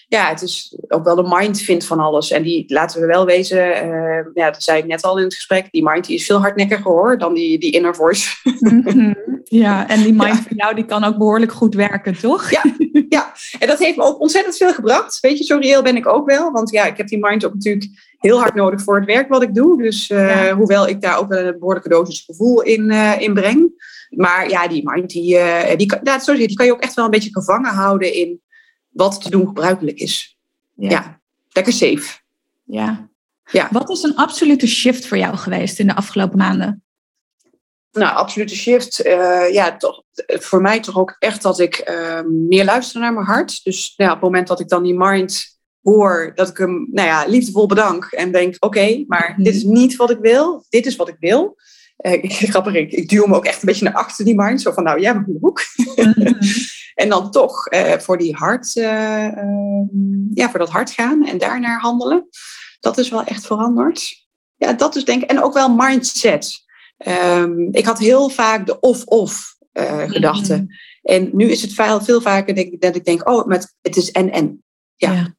ja, het is ook wel de mind vindt van alles. En die, laten we wel wezen, uh, ja, dat zei ik net al in het gesprek, die mind die is veel hardnekkiger hoor dan die, die inner voice. Mm-hmm. Ja, en die mind ja. van jou die kan ook behoorlijk goed werken, toch? Ja, ja, en dat heeft me ook ontzettend veel gebracht. Weet je, zo reëel ben ik ook wel. Want ja, ik heb die mind ook natuurlijk heel hard nodig voor het werk wat ik doe. Dus uh, ja. hoewel ik daar ook wel een behoorlijke dosis gevoel in, uh, in breng. Maar ja, die mind, die, uh, die, ja, sorry, die kan je ook echt wel een beetje gevangen houden in wat te doen gebruikelijk is. Ja, ja lekker safe. Ja. ja. Wat is een absolute shift voor jou geweest in de afgelopen maanden? Nou, absolute shift. Uh, ja, toch, voor mij toch ook echt dat ik uh, meer luister naar mijn hart. Dus nou, op het moment dat ik dan die mind hoor, dat ik hem nou ja, liefdevol bedank en denk: oké, okay, maar mm. dit is niet wat ik wil, dit is wat ik wil. Uh, grappig, ik, ik, duw hem ook echt een beetje naar achter die mind. Zo van, nou, jij mag in de hoek. Mhm. en dan toch voor die hart, ehm, ja, voor dat hart gaan en daarnaar handelen. Dat is wel echt veranderd. Ja, dat is denk ik. En ook wel mindset. Um, ik had heel vaak de of-of uh, gedachte. Mhm. En nu is het veel, veel vaker denk ik, dat ik denk, oh, maar het is en-en. Ja. ja.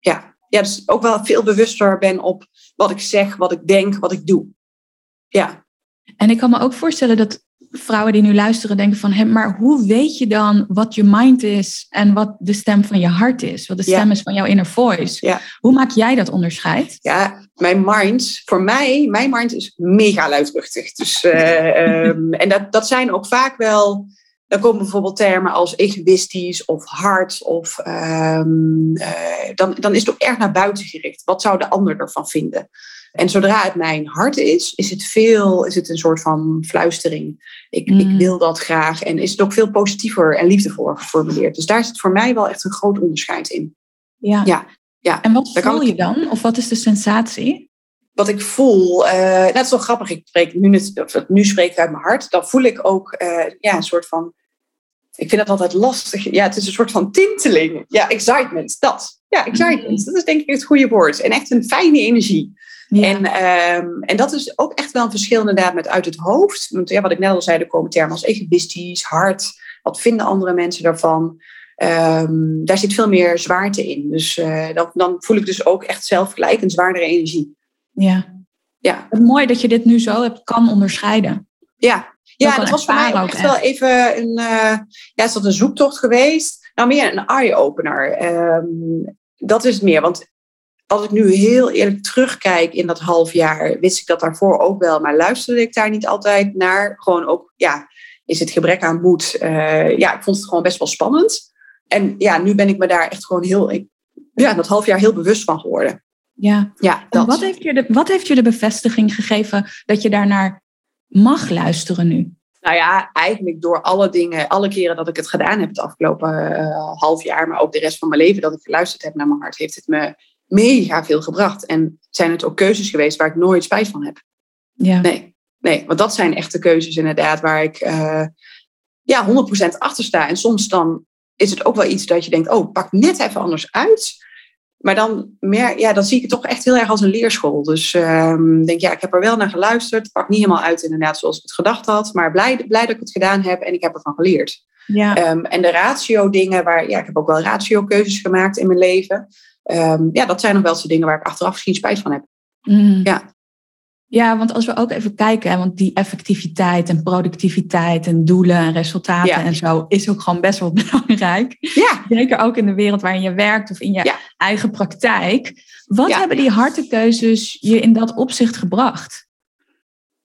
Ja. Ja, dus ook wel veel bewuster ben op wat ik zeg, wat ik denk, wat ik doe. Ja. En ik kan me ook voorstellen dat vrouwen die nu luisteren denken van, hé, maar hoe weet je dan wat je mind is en wat de stem van je hart is? Wat de stem is van jouw inner voice? Ja. Hoe maak jij dat onderscheid? Ja, mijn mind, voor mij, mijn mind is mega luidruchtig. Dus, uh, um, en dat, dat zijn ook vaak wel dan komen bijvoorbeeld termen als egoïstisch of hard. Of, um, dan, dan is het ook erg naar buiten gericht. Wat zou de ander ervan vinden? En zodra het mijn hart is, is het, veel, is het een soort van fluistering. Ik, ik mm. wil dat graag. En is het ook veel positiever en liefdevoller geformuleerd. Dus daar zit voor mij wel echt een groot onderscheid in. Ja. ja, ja. En wat voel je dan? Of wat is de sensatie? Wat ik voel, uh, dat is wel grappig. Ik spreek nu, nu spreek ik uit mijn hart. Dan voel ik ook uh, ja, een soort van ik vind dat altijd lastig. Ja, het is een soort van tinteling. Ja, excitement, dat. Ja, excitement. Dat is denk ik het goede woord. En echt een fijne energie. En, um, en dat is ook echt wel een verschil inderdaad met uit het hoofd. Want ja, wat ik net al zei, er komen termen als egoïstisch, hard. Wat vinden andere mensen daarvan? Um, daar zit veel meer zwaarte in. Dus uh, dat, dan voel ik dus ook echt zelf gelijk een zwaardere energie. Ja. ja. Mooi dat je dit nu zo hebt, kan onderscheiden. Ja, ja, dat was voor mij ook echt wel even een, uh, ja, is dat een zoektocht geweest? Nou, meer een eye-opener. Um, dat is het meer, want als ik nu heel eerlijk terugkijk in dat half jaar, wist ik dat daarvoor ook wel, maar luisterde ik daar niet altijd naar. Gewoon ook, ja, is het gebrek aan moed. Uh, ja, ik vond het gewoon best wel spannend. En ja, nu ben ik me daar echt gewoon heel, ik, ja, dat half jaar heel bewust van geworden. Ja, ja dat. Wat, heeft je de, wat heeft je de bevestiging gegeven dat je daarnaar mag luisteren nu? Nou ja, eigenlijk door alle dingen, alle keren dat ik het gedaan heb het afgelopen uh, half jaar, maar ook de rest van mijn leven dat ik geluisterd heb naar mijn hart, heeft het me mega veel gebracht. En zijn het ook keuzes geweest waar ik nooit spijt van heb. Ja. Nee, nee want dat zijn echte keuzes inderdaad waar ik uh, ja, 100% achter sta. En soms dan is het ook wel iets dat je denkt, oh, pak net even anders uit. Maar dan, meer, ja, dan zie ik het toch echt heel erg als een leerschool. Dus um, denk, ja, ik heb er wel naar geluisterd. Pak niet helemaal uit inderdaad zoals ik het gedacht had. Maar blij, blij dat ik het gedaan heb en ik heb ervan geleerd. Ja. Um, en de ratio dingen, waar, ja, ik heb ook wel ratio keuzes gemaakt in mijn leven. Um, ja, dat zijn nog wel eens dingen waar ik achteraf misschien spijt van heb. Mm. Ja. Ja, want als we ook even kijken, want die effectiviteit en productiviteit en doelen en resultaten en zo is ook gewoon best wel belangrijk. Ja. Zeker ook in de wereld waarin je werkt of in je eigen praktijk. Wat hebben die harde keuzes je in dat opzicht gebracht?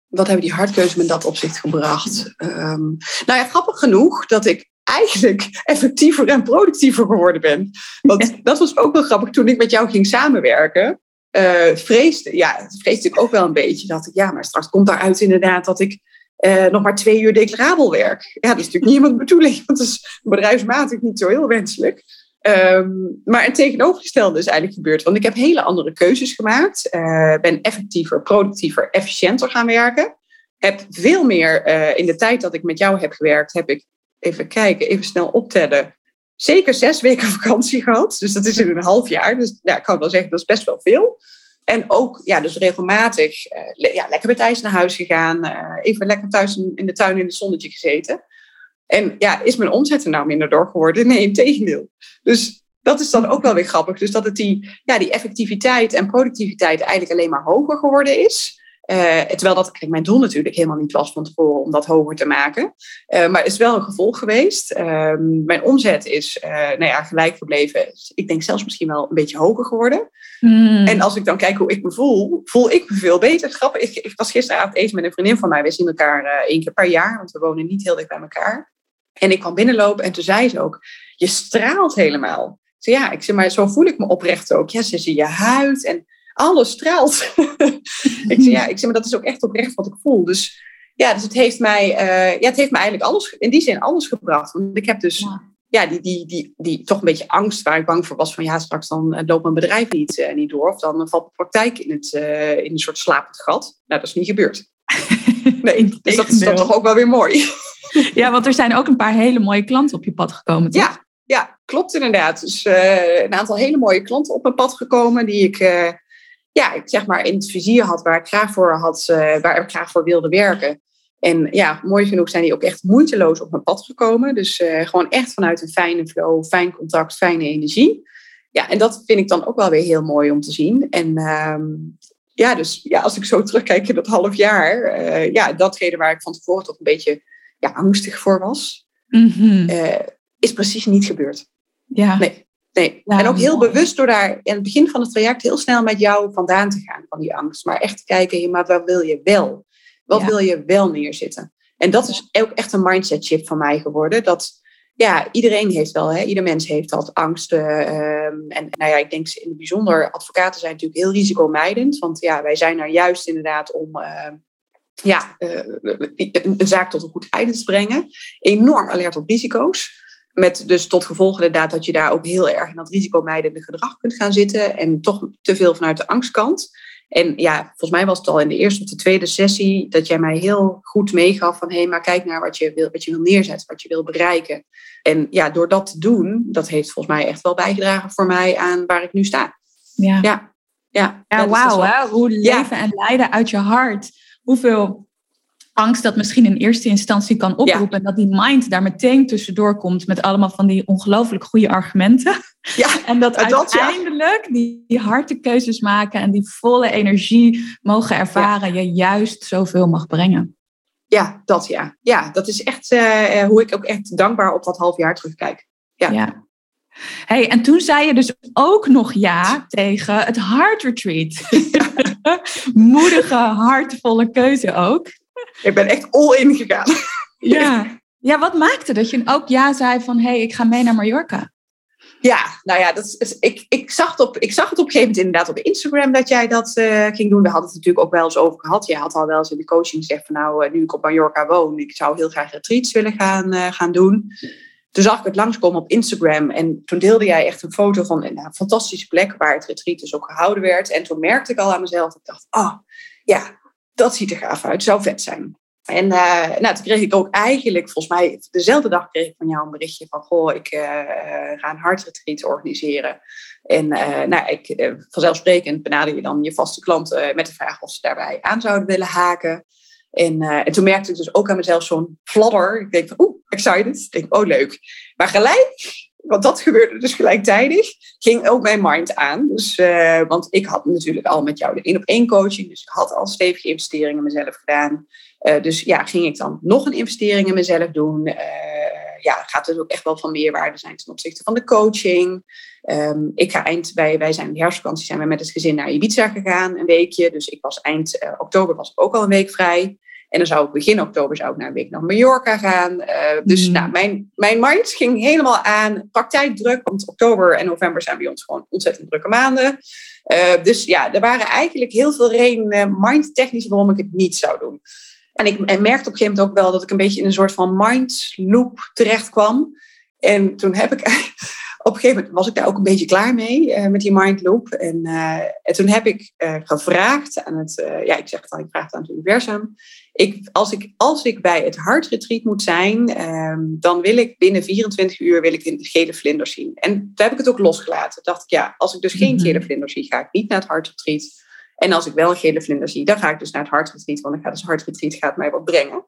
Wat hebben die hardkeuzes me in dat opzicht gebracht? Um, nou ja, grappig genoeg dat ik eigenlijk effectiever en productiever geworden ben. Want dat was ook wel grappig toen ik met jou ging samenwerken uh, vreesde, ja, vreesde ik ook wel een beetje. Dat ik, ja, maar straks komt daaruit inderdaad dat ik uh, nog maar twee uur declarabel werk. Ja, dat is natuurlijk niet iemand bedoeling, want dat is bedrijfsmatig niet zo heel wenselijk. Um, maar het tegenovergestelde is eigenlijk gebeurd. Want ik heb hele andere keuzes gemaakt. Uh, ben effectiever, productiever, efficiënter gaan werken. Heb veel meer in de tijd dat ik met jou heb gewerkt, heb ik even kijken, even snel optellen zeker zes weken vakantie gehad. Dus dat is in een half jaar. Dus ja, ik kan wel zeggen, dat is best wel veel. En ook, ja, dus regelmatig uh, ja, lekker met ijs naar huis gegaan. Uh, even lekker thuis in, de tuin in het zonnetje gezeten. En ja, is mijn omzet er nou minder door geworden? Nee, in tegendeel. Dus dat is dan ook wel weer grappig. Dus dat het die, ja, die effectiviteit en productiviteit eigenlijk alleen maar hoger geworden is. Uh, terwijl dat kijk, mijn doel natuurlijk helemaal niet was van tevoren om dat hoger te maken. Uh, maar het is wel een gevolg geweest. Uh, mijn omzet is uh, nou ja, gelijk gebleven. Ik denk zelfs misschien wel een beetje hoger geworden. Hmm. En als ik dan kijk hoe ik me voel, voel ik me veel beter. Grappig, ik, ik was gisteravond eten met een vriendin van mij. We zien elkaar één keer per jaar, want we wonen niet heel dicht bij elkaar. En ik kwam binnenlopen en toen zei ze ook, je straalt helemaal. Ja, ik zeg maar, zo voel ik me oprecht ook. Ja, ze zie je huid en alles straalt. ik zeg, ja, ik zeg, maar dat is ook echt oprecht wat ik voel. Dus ja, dus het heeft mij, uh, ja, het heeft mij eigenlijk alles, in die zin alles gebracht. Want ik heb dus ja. die, die, die, die toch een beetje angst waar ik bang voor was van ja, straks dan eh, loopt mijn bedrijf niet, uh, niet door. Of dan valt de praktijk in, het, in een soort slapend gat. Nou, dat is niet gebeurd. Nee, dus dat is dan toch ook wel weer mooi. Ja, want er zijn ook een paar hele mooie klanten op je pad gekomen. Toch? Ja, ja, klopt inderdaad. Dus een aantal hele mooie klanten op mijn pad gekomen die ik, ja, ik zeg maar in het vizier had, waar ik graag voor had, uh, waar ik graag voor wilde werken. En ja, mooi genoeg zijn die ook echt moeiteloos op mijn pad gekomen. Dus gewoon echt vanuit een fijne flow, fijn contact, fijne energie. Ja, en dat vind ik dan ook wel weer heel mooi om te zien. En ehm, ja, dus ja, als ik zo terugkijk in dat half jaar, ja, datgene waar ik van tevoren toch een beetje ja, angstig voor was. Mm -hmm is precies niet gebeurd. Ja. Nee. Nee. en ook heel bewust door daar in het begin van het traject heel snel met jou vandaan te gaan van die angst. Maar echt te kijken, maar wat wil je wel? Wat wil je wel neerzitten? En dat is ook echt een mindset shift van mij geworden. Dat ja, iedereen heeft wel, hè, ieder mens heeft dat angsten. Uh, en nou ja, ik denk in het bijzonder, advocaten zijn natuurlijk heel risicomijdend. Want ja, wij zijn er juist inderdaad om uh, ja, uh, een zaak tot een goed einde te brengen. Enorm alert op risico's. Met dus tot gevolg inderdaad dat je daar ook heel erg in dat risicomijdende gedrag kunt gaan zitten. En toch te veel vanuit de angstkant. En ja, volgens mij was het al in de eerste of de tweede sessie dat jij mij heel goed meegaf van hé, hey, maar kijk naar wat je, wil, wat je wil neerzetten, wat je wil bereiken. En ja, door dat te doen, dat heeft volgens mij echt wel bijgedragen voor mij aan waar ik nu sta. Ja, ja, ja. ja wauw, hè? hoe leven en leiden uit je hart. Hoeveel angst dat misschien in eerste instantie kan oproepen. En dat die mind daar meteen tussendoor komt met allemaal van die ongelooflijk goede argumenten. Ja, en dat, uiteindelijk die, die harde keuzes maken en die volle energie mogen ervaren, je juist zoveel mag brengen. Ja, dat ja. Ja, dat is echt uh, hoe ik ook echt dankbaar op dat half jaar terugkijk. Ja. ja. Hey, en toen zei je dus ook nog ja tegen het Heart Retreat. Moedige, hartvolle keuze ook. Ik ben echt all in gegaan. Ja. ja, wat maakte dat je ook ja zei van hé, hey, ik ga mee naar Mallorca? Ja, nou ja, dat is, ik, ik, zag het op, ik zag het op een gegeven moment inderdaad op Instagram dat jij dat uh, ging doen. We hadden het natuurlijk ook wel eens over gehad. Je had al wel eens in de coaching gezegd van nou, uh, nu ik op Mallorca woon, ik zou heel graag retreats willen gaan, uh, gaan doen. Toen zag ik het langskomen op Instagram en toen deelde jij echt een foto van een fantastische plek waar het retreat dus ook gehouden werd. En toen merkte ik al aan mezelf, ik dacht, ah, oh, ja, dat ziet er gaaf uit, zou vet zijn. En uh, nou, toen kreeg ik ook eigenlijk, volgens mij dezelfde dag kreeg ik van jou een berichtje van, goh, ik uh, ga een hartretreat organiseren. En uh, nou, ik, vanzelfsprekend benader je dan je vaste klanten met de vraag of ze daarbij aan zouden willen haken. En, en toen merkte ik dus ook aan mezelf zo'n fladder. Ik denk van, oeh, excited. Ik denk, oh leuk. Maar gelijk want dat gebeurde dus gelijktijdig, ging ook mijn mind aan. Dus, uh, want ik had natuurlijk al met jou de één op één coaching, dus ik had al stevige investeringen in mezelf gedaan. Uh, dus ja, ging ik dan nog een investering in mezelf doen? Uh, ja, gaat dus ook echt wel van meerwaarde zijn ten opzichte van de coaching. Um, ik ga eind, wij, wij zijn de herfstvakantie zijn we met het gezin naar Ibiza gegaan, een weekje. Dus ik was eind oktober was ook al een week vrij. En dan zou ik begin oktober zou ik naar een week naar Mallorca gaan. Uh, dus mm. nou, mijn, mijn mind ging helemaal aan praktijkdruk. Want oktober en november zijn bij ons gewoon ontzettend drukke maanden. Uh, dus ja, er waren eigenlijk heel veel redenen mindtechnisch waarom ik het niet zou doen. En ik en merkte op een gegeven moment ook wel dat ik een beetje in een soort van mind loop terecht kwam. En toen heb ik op een gegeven moment was ik daar ook een beetje klaar mee uh, met die mindloop. En, uh, en toen heb ik uh, gevraagd aan het, ja, ik zeg het al, ik vraag het aan het universum. Ik, als, ik, als ik bij het hartretreat moet zijn, um, dan wil ik binnen 24 uur wil ik de gele vlinder zien. En toen heb ik het ook losgelaten. dacht ik, ja, als ik dus geen mhm. gele vlinder zie, ga ik niet naar het hartretreat. En als ik wel gele vlinder zie, dan ga ik dus naar het hartretreat, want dan gaat het hartretreat gaat mij wat brengen.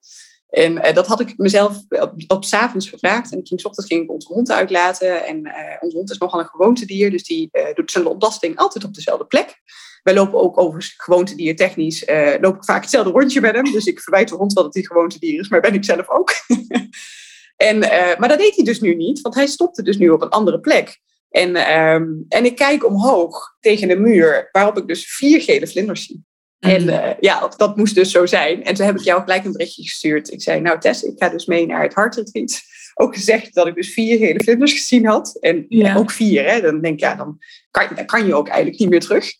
En uh, dat had ik mezelf op, s avonds gevraagd. En ik ging, s ochtends ging ik onze hond uitlaten. En uh, onze hond is nogal een gewoontedier, dus die uh, doet zijn ontlasting altijd op dezelfde plek. Wij lopen ook over gewoontedier technisch, loop ik vaak hetzelfde rondje met hem. Dus ik verwijt de hond wel dat hij gewoontedier is, maar ben ik zelf ook. en, maar dat deed hij dus nu niet, want hij stopte dus nu op een andere plek. En, um, en ik kijk omhoog tegen de muur, waarop ik dus vier gele vlinders zie. En uh, ja, dat moest dus zo zijn. En toen heb ik jou gelijk een berichtje gestuurd. Ik zei, nou Tess, ik ga dus mee naar het hartretreat. Ook gezegd dat ik dus vier hele vlinders gezien had. En ja. ook vier, hè. Dan denk ik, ja, dan kan, dan kan je ook eigenlijk niet meer terug.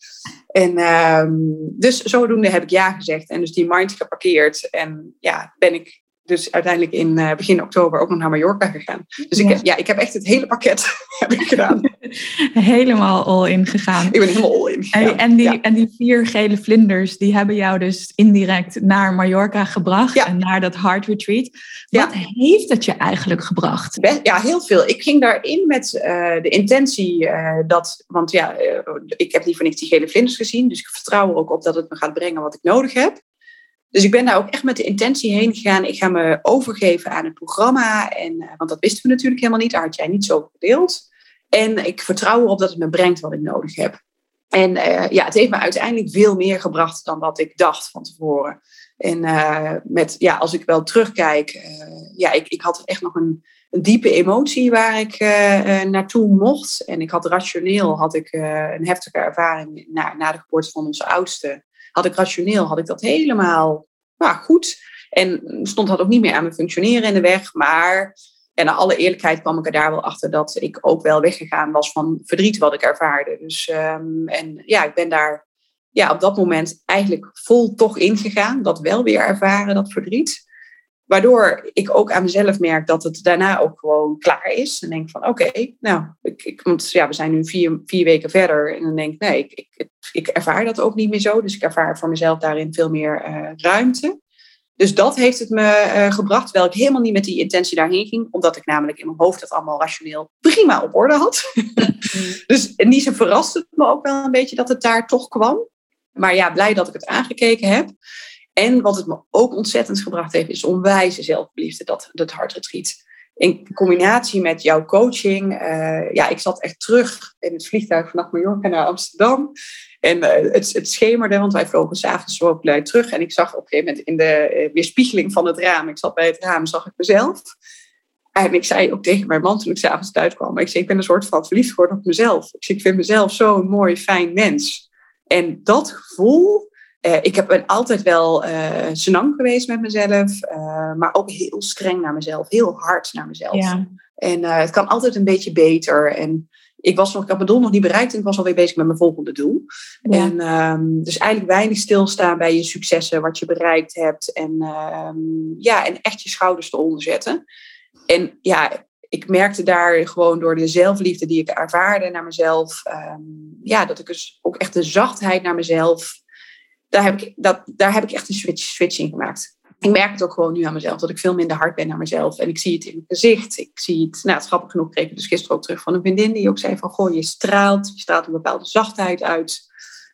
En um, dus zodoende heb ik ja gezegd. En dus die mind geparkeerd. En ja, ben ik dus uiteindelijk in uh, begin oktober ook nog naar Mallorca gegaan. Dus ik, heb, ja, ik heb echt het hele pakket heb ik gedaan. helemaal all in gegaan. Ik ben helemaal all in gegaan. En, die, en die vier gele vlinders, die hebben jou dus indirect naar Mallorca gebracht. En naar dat Heart Retreat. Wat heeft het je eigenlijk gebracht? ja, heel veel. Ik ging daarin met uh, de intentie uh, dat... Want ja, ik heb niet voor niks die gele vlinders gezien. Dus ik vertrouw er ook op dat het me gaat brengen wat ik nodig heb. Dus ik ben daar ook echt met de intentie heen gegaan. Ik ga me overgeven aan het programma. En, uh, want dat wisten we natuurlijk helemaal niet. Daar had jij niet zo gedeeld. En ik vertrouw erop dat het me brengt wat ik nodig heb. En uh, ja, het heeft me uiteindelijk veel meer gebracht dan wat ik dacht van tevoren. En uh, met, ja, als ik wel terugkijk, ja, ik, ik had echt nog een, een diepe emotie waar ik naartoe mocht. En ik had rationeel had ik, een heftige ervaring na, na de geboorte van onze oudste had ik rationeel, had ik dat helemaal nou, goed. En stond dat ook niet meer aan mijn functioneren in de weg. Maar en naar alle eerlijkheid kwam ik er daar wel achter dat ik ook wel weggegaan was van verdriet wat ik ervaarde. Dus um, en ja, ik ben daar ja, op dat moment eigenlijk vol toch ingegaan. Dat wel weer ervaren, dat verdriet. Waardoor ik ook aan mezelf merk dat het daarna ook gewoon klaar is. En denk van oké, nou, ik, ik, want ja, we zijn nu vier, vier weken verder. En dan denk ik, nee, ik, ik, ik ervaar dat ook niet meer zo. Dus ik ervaar voor mezelf daarin veel meer uh, ruimte. Dus dat heeft het me uh, gebracht, terwijl ik helemaal niet met die intentie daarheen ging. Omdat ik namelijk in mijn hoofd dat allemaal rationeel prima op orde had. dus in die zin verraste het me ook wel een beetje dat het daar toch kwam. Maar ja, blij dat ik het aangekeken heb. En wat het me ook ontzettend gebracht heeft, is onwijze zelfliefde, dat, dat hartretreat. In combinatie met jouw coaching, uh, ja, ik zat echt terug in het vliegtuig vanaf Mallorca naar Amsterdam. En uh, het, het schemerde, want wij vlogen s'avonds zo blij terug. En ik zag op een gegeven moment in de weerspiegeling van het raam, ik zat bij het raam, zag ik mezelf. En ik zei ook tegen mijn man toen ik s'avonds thuis kwam, ik zei, ik ben een soort van verliefd geworden op mezelf. Ik, zei, ik vind mezelf zo'n mooi, fijn mens. En dat gevoel, uh, ik heb ben altijd wel uh, senang geweest met mezelf, uh, maar ook heel streng naar mezelf, heel hard naar mezelf. Ja. En het kan altijd een beetje beter. En ik was nog, ik had mijn doel nog niet bereikt en ik was alweer bezig met mijn volgende doel. Ja. En um, dus eigenlijk weinig stilstaan bij je successen, wat je bereikt hebt. En um, ja, en echt je schouders eronder zetten. En ja, ik merkte daar gewoon door de zelfliefde die ik ervaarde naar mezelf, um, ja, dat ik dus ook echt de zachtheid naar mezelf daar heb ik, dat, daar heb ik echt een switch, switch in gemaakt. Ik merk het ook gewoon nu aan mezelf, dat ik veel minder hard ben naar mezelf. En ik zie het in mijn gezicht. Ik zie het, nou, het grappig genoeg kreeg ik dus gisteren ook terug van een vriendin die ook zei van, goh, je straalt, je straalt een bepaalde zachtheid uit.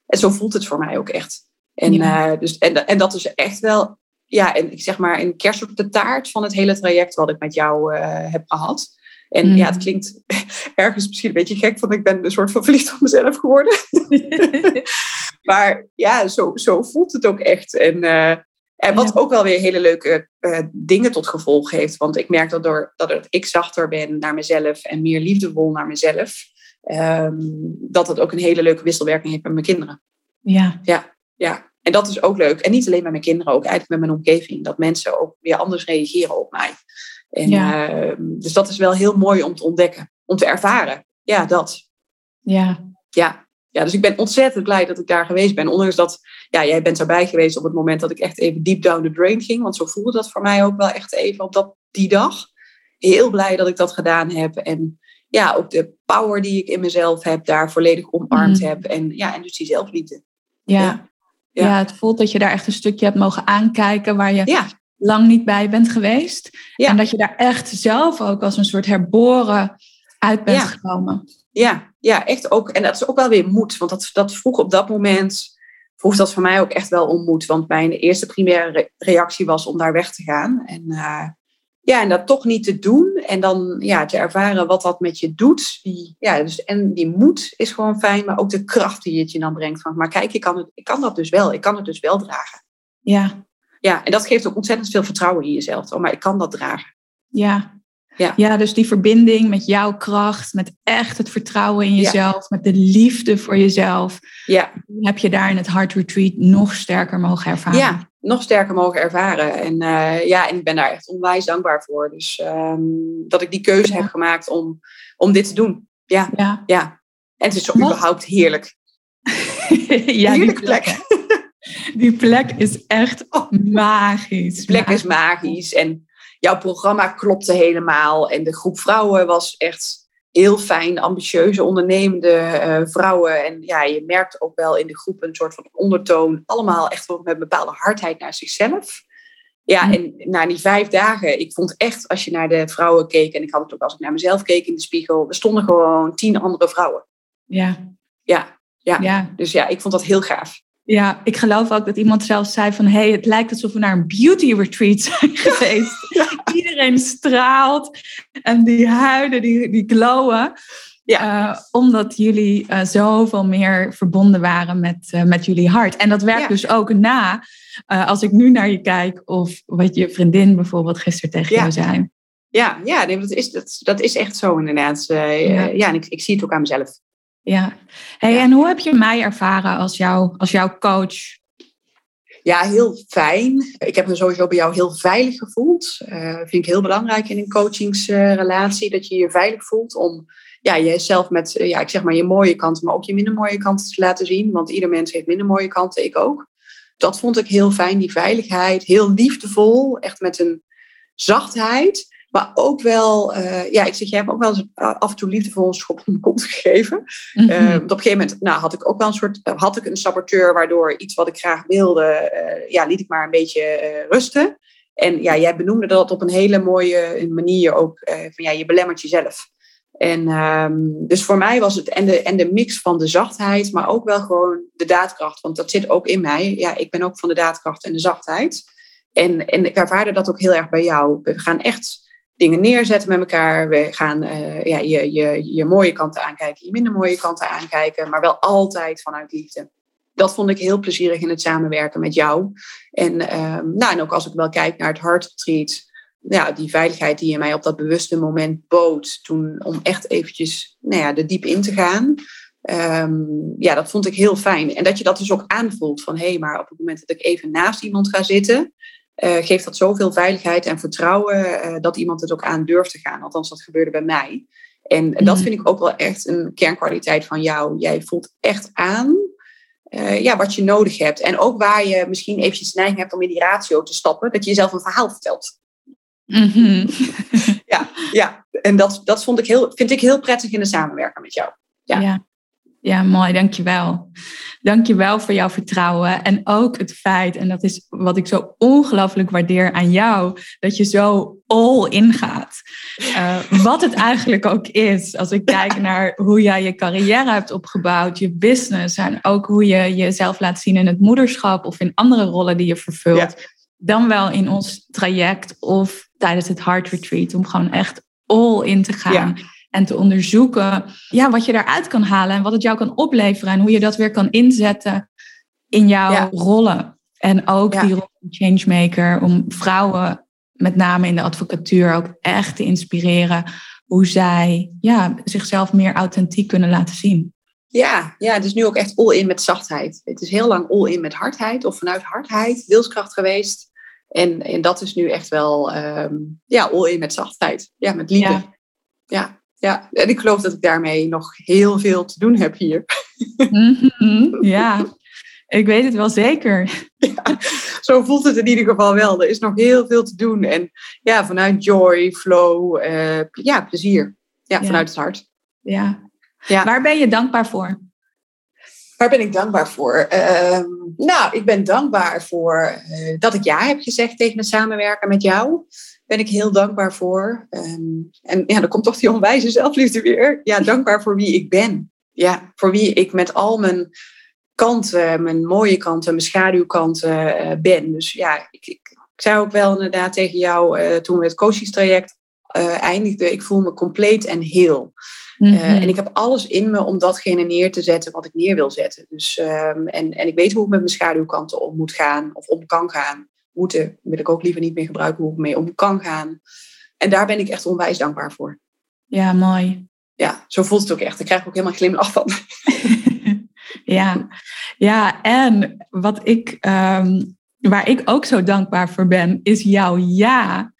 En zo voelt het voor mij ook echt. En, ja. uh, dus, en, en dat is echt wel, ja, en ik zeg maar een kerst op de taart van het hele traject wat ik met jou uh, heb gehad. En mm. ja, het klinkt ergens misschien een beetje gek, want ik ben een soort van verliefd op mezelf geworden. maar ja, zo, zo voelt het ook echt. En, uh, en wat ja. ook wel weer hele leuke uh, dingen tot gevolg heeft. Want ik merk dat, door, dat ik zachter ben naar mezelf en meer liefdevol naar mezelf, um, dat het ook een hele leuke wisselwerking heeft met mijn kinderen. Ja. Ja, ja. En dat is ook leuk. En niet alleen met mijn kinderen, ook eigenlijk met mijn omgeving. Dat mensen ook weer anders reageren op mij. En, ja. uh, dus dat is wel heel mooi om te ontdekken, om te ervaren. Ja, dat. Ja. Ja. Ja, dus ik ben ontzettend blij dat ik daar geweest ben. Ondanks dat, ja, jij bent erbij geweest op het moment dat ik echt even deep down the drain ging. Want zo voelde dat voor mij ook wel echt even op dat, die dag. Heel blij dat ik dat gedaan heb. En ja, ook de power die ik in mezelf heb, daar volledig omarmd mm. heb. En ja, en dus die zelfliefde. Ja. Ja. ja. ja. het voelt dat je daar echt een stukje hebt mogen aankijken waar je ja lang niet bij bent geweest. Ja. En dat je daar echt zelf ook als een soort herboren uit bent gekomen. Ja, ja, echt ook. En dat is ook wel weer moed. Want dat, dat vroeg op dat moment, vroeg dat voor mij ook echt wel om moed. Want mijn eerste primaire reactie was om daar weg te gaan. En, uh, ja, en dat toch niet te doen. En dan ja, te ervaren wat dat met je doet. Die, ja, dus, en die moed is gewoon fijn. Maar ook de kracht die het je dan brengt. Van, maar kijk, ik kan, het, ik kan dat dus wel. Ik kan het dus wel dragen. Ja, ja, en dat geeft ook ontzettend veel vertrouwen in jezelf. Oh, maar ik kan dat dragen. Ja. Ja. ja, dus die verbinding met jouw kracht, met echt het vertrouwen in jezelf, ja. met de liefde voor jezelf. Ja. Heb je daar in het Heart Retreat nog sterker mogen ervaren? Ja, nog sterker mogen ervaren. En uh, ja, en ik ben daar echt onwijs dankbaar voor. Dus um, dat ik die keuze ja. heb gemaakt om, om dit te doen. Ja, ja. ja. En het is zo überhaupt heerlijk. ja, heerlijke plek. Die plek is echt oh. magisch. De plek is magisch. En jouw programma klopte helemaal. En de groep vrouwen was echt heel fijn, ambitieuze, ondernemende uh, vrouwen. En ja, je merkt ook wel in de groep een soort van ondertoon. Allemaal echt met een bepaalde hardheid naar zichzelf. Ja, hm. en na die vijf dagen, ik vond echt, als je naar de vrouwen keek, en ik had het ook als ik naar mezelf keek in de spiegel, er stonden gewoon tien andere vrouwen. Ja. Ja, ja. ja. Dus ja, ik vond dat heel gaaf. Ja, ik geloof ook dat iemand zelfs zei van... hey, het lijkt alsof we naar een beauty retreat zijn geweest. Iedereen straalt en die huiden, die, die glowen. Ja. Uh, omdat jullie uh, zoveel meer verbonden waren met, uh, met jullie hart. En dat werkt dus ook na, als ik nu naar je kijk... of wat je vriendin bijvoorbeeld gisteren tegen jou zei. Ja, ja dat, is, dat, dat is echt zo inderdaad. ja. ja, en ik, ik zie het ook aan mezelf. Ja. Hey, En hoe heb je mij ervaren als, jou, als jouw coach? Ja, heel fijn. Ik heb me sowieso bij jou heel veilig gevoeld. Uh, vind ik heel belangrijk in een coachingsrelatie, dat je je veilig voelt om ja, jezelf met, ja, ik zeg maar, je mooie kanten, maar ook je minder mooie kanten te laten zien. Want ieder mens heeft minder mooie kanten, ik ook. Dat vond ik heel fijn, die veiligheid. Heel liefdevol, echt met een zachtheid. Maar ook wel, uh, ja, ik zeg, jij hebt ook wel eens af en toe liefdevol een schop in de kont gegeven. Mm -hmm. uh, op een gegeven moment nou, had ik ook wel een soort, had ik een saboteur waardoor iets wat ik graag wilde, uh, ja, liet ik maar een beetje rusten. En ja, jij benoemde dat op een hele mooie manier ook, van ja, je belemmert jezelf. En um, dus voor mij was het en de, en de mix van de zachtheid, maar ook wel gewoon de daadkracht. Want dat zit ook in mij. Ja, ik ben ook van de daadkracht en de zachtheid. En, en ik ervaarde dat ook heel erg bij jou. We gaan echt dingen neerzetten met elkaar. We gaan uh, ja, je, je, je mooie kanten aankijken, je minder mooie kanten aankijken, maar wel altijd vanuit liefde. Dat vond ik heel plezierig in het samenwerken met jou. En, uh, nou, en ook als ik wel kijk naar het Heart Retreat, ja, die veiligheid die je mij op dat bewuste moment bood, toen om echt eventjes nou ja, er diep in te gaan. Um, ja, dat vond ik heel fijn. En dat je dat dus ook aanvoelt van hé, hey, maar op het moment dat ik even naast iemand ga zitten, geeft dat zoveel veiligheid en vertrouwen uh, dat iemand het ook aan durft te gaan. Althans, dat gebeurde bij mij. En mm. dat vind ik ook wel echt een kernkwaliteit van jou. Jij voelt echt aan uh, ja, wat je nodig hebt. En ook waar je misschien eventjes neiging hebt om in die ratio te stappen, dat je jezelf een verhaal vertelt. Mm -hmm. ja, ja, en dat, dat vond ik heel, vind ik heel prettig in de samenwerking met jou. Ja. ja. Ja, mooi, dankjewel. Dankjewel voor jouw vertrouwen. En ook het feit, en dat is wat ik zo ongelooflijk waardeer aan jou, dat je zo all in gaat. Uh, wat het eigenlijk ook is. Als ik kijk naar hoe jij je carrière hebt opgebouwd, je business en ook hoe je jezelf laat zien in het moederschap of in andere rollen die je vervult. Dan wel in ons traject of tijdens het Heart Retreat, om gewoon echt all in te gaan. Ja en te onderzoeken ja, wat je daaruit kan halen en wat het jou kan opleveren en hoe je dat weer kan inzetten in jouw rollen. En ook die rol van changemaker om vrouwen, met name in de advocatuur, ook echt te inspireren hoe zij ja, zichzelf meer authentiek kunnen laten zien. Ja, ja, het is nu ook echt all in met zachtheid. Het is heel lang all in met hardheid of vanuit hardheid, wilskracht geweest. En, en dat is nu echt wel um, ja, all in met zachtheid. Ja, met liefde. Ja. ja ja, en ik geloof dat ik daarmee nog heel veel te doen heb hier. Mhm, ja, ik weet het wel zeker. Ja, zo voelt het in ieder geval wel. Er is nog heel veel te doen. En ja, vanuit joy, flow, uh, ja, plezier. Ja, vanuit het hart. Ja. ja. Waar ben je dankbaar voor? Waar ben ik dankbaar voor? Uh, nou, ik ben dankbaar voor uh, dat ik ja heb gezegd tegen het samenwerken met jou ben ik heel dankbaar voor. Um, en ja, dan komt toch die onwijze zelfliefde weer. Ja, dankbaar voor wie ik ben. Ja, voor wie ik met al mijn kanten, mijn mooie kanten, mijn schaduwkanten uh, ben. Dus ja, ik, ik, ik, zei ook wel inderdaad tegen jou uh, toen we het coachingstraject uh, eindigden. Ik voel me compleet en heel. Mm -hmm. en ik heb alles in me om datgene neer te zetten wat ik neer wil zetten. Dus, um, en, en ik weet hoe ik met mijn schaduwkanten om moet gaan of om kan gaan moeten, wil ik ook liever niet meer gebruiken hoe ik mee om kan gaan. En daar ben ik echt onwijs dankbaar voor. Ja, mooi. Ja, zo voelt het ook echt. Ik krijg ook helemaal glimlach van. ja. ja, en wat ik, um, waar ik ook zo dankbaar voor ben, is jouw ja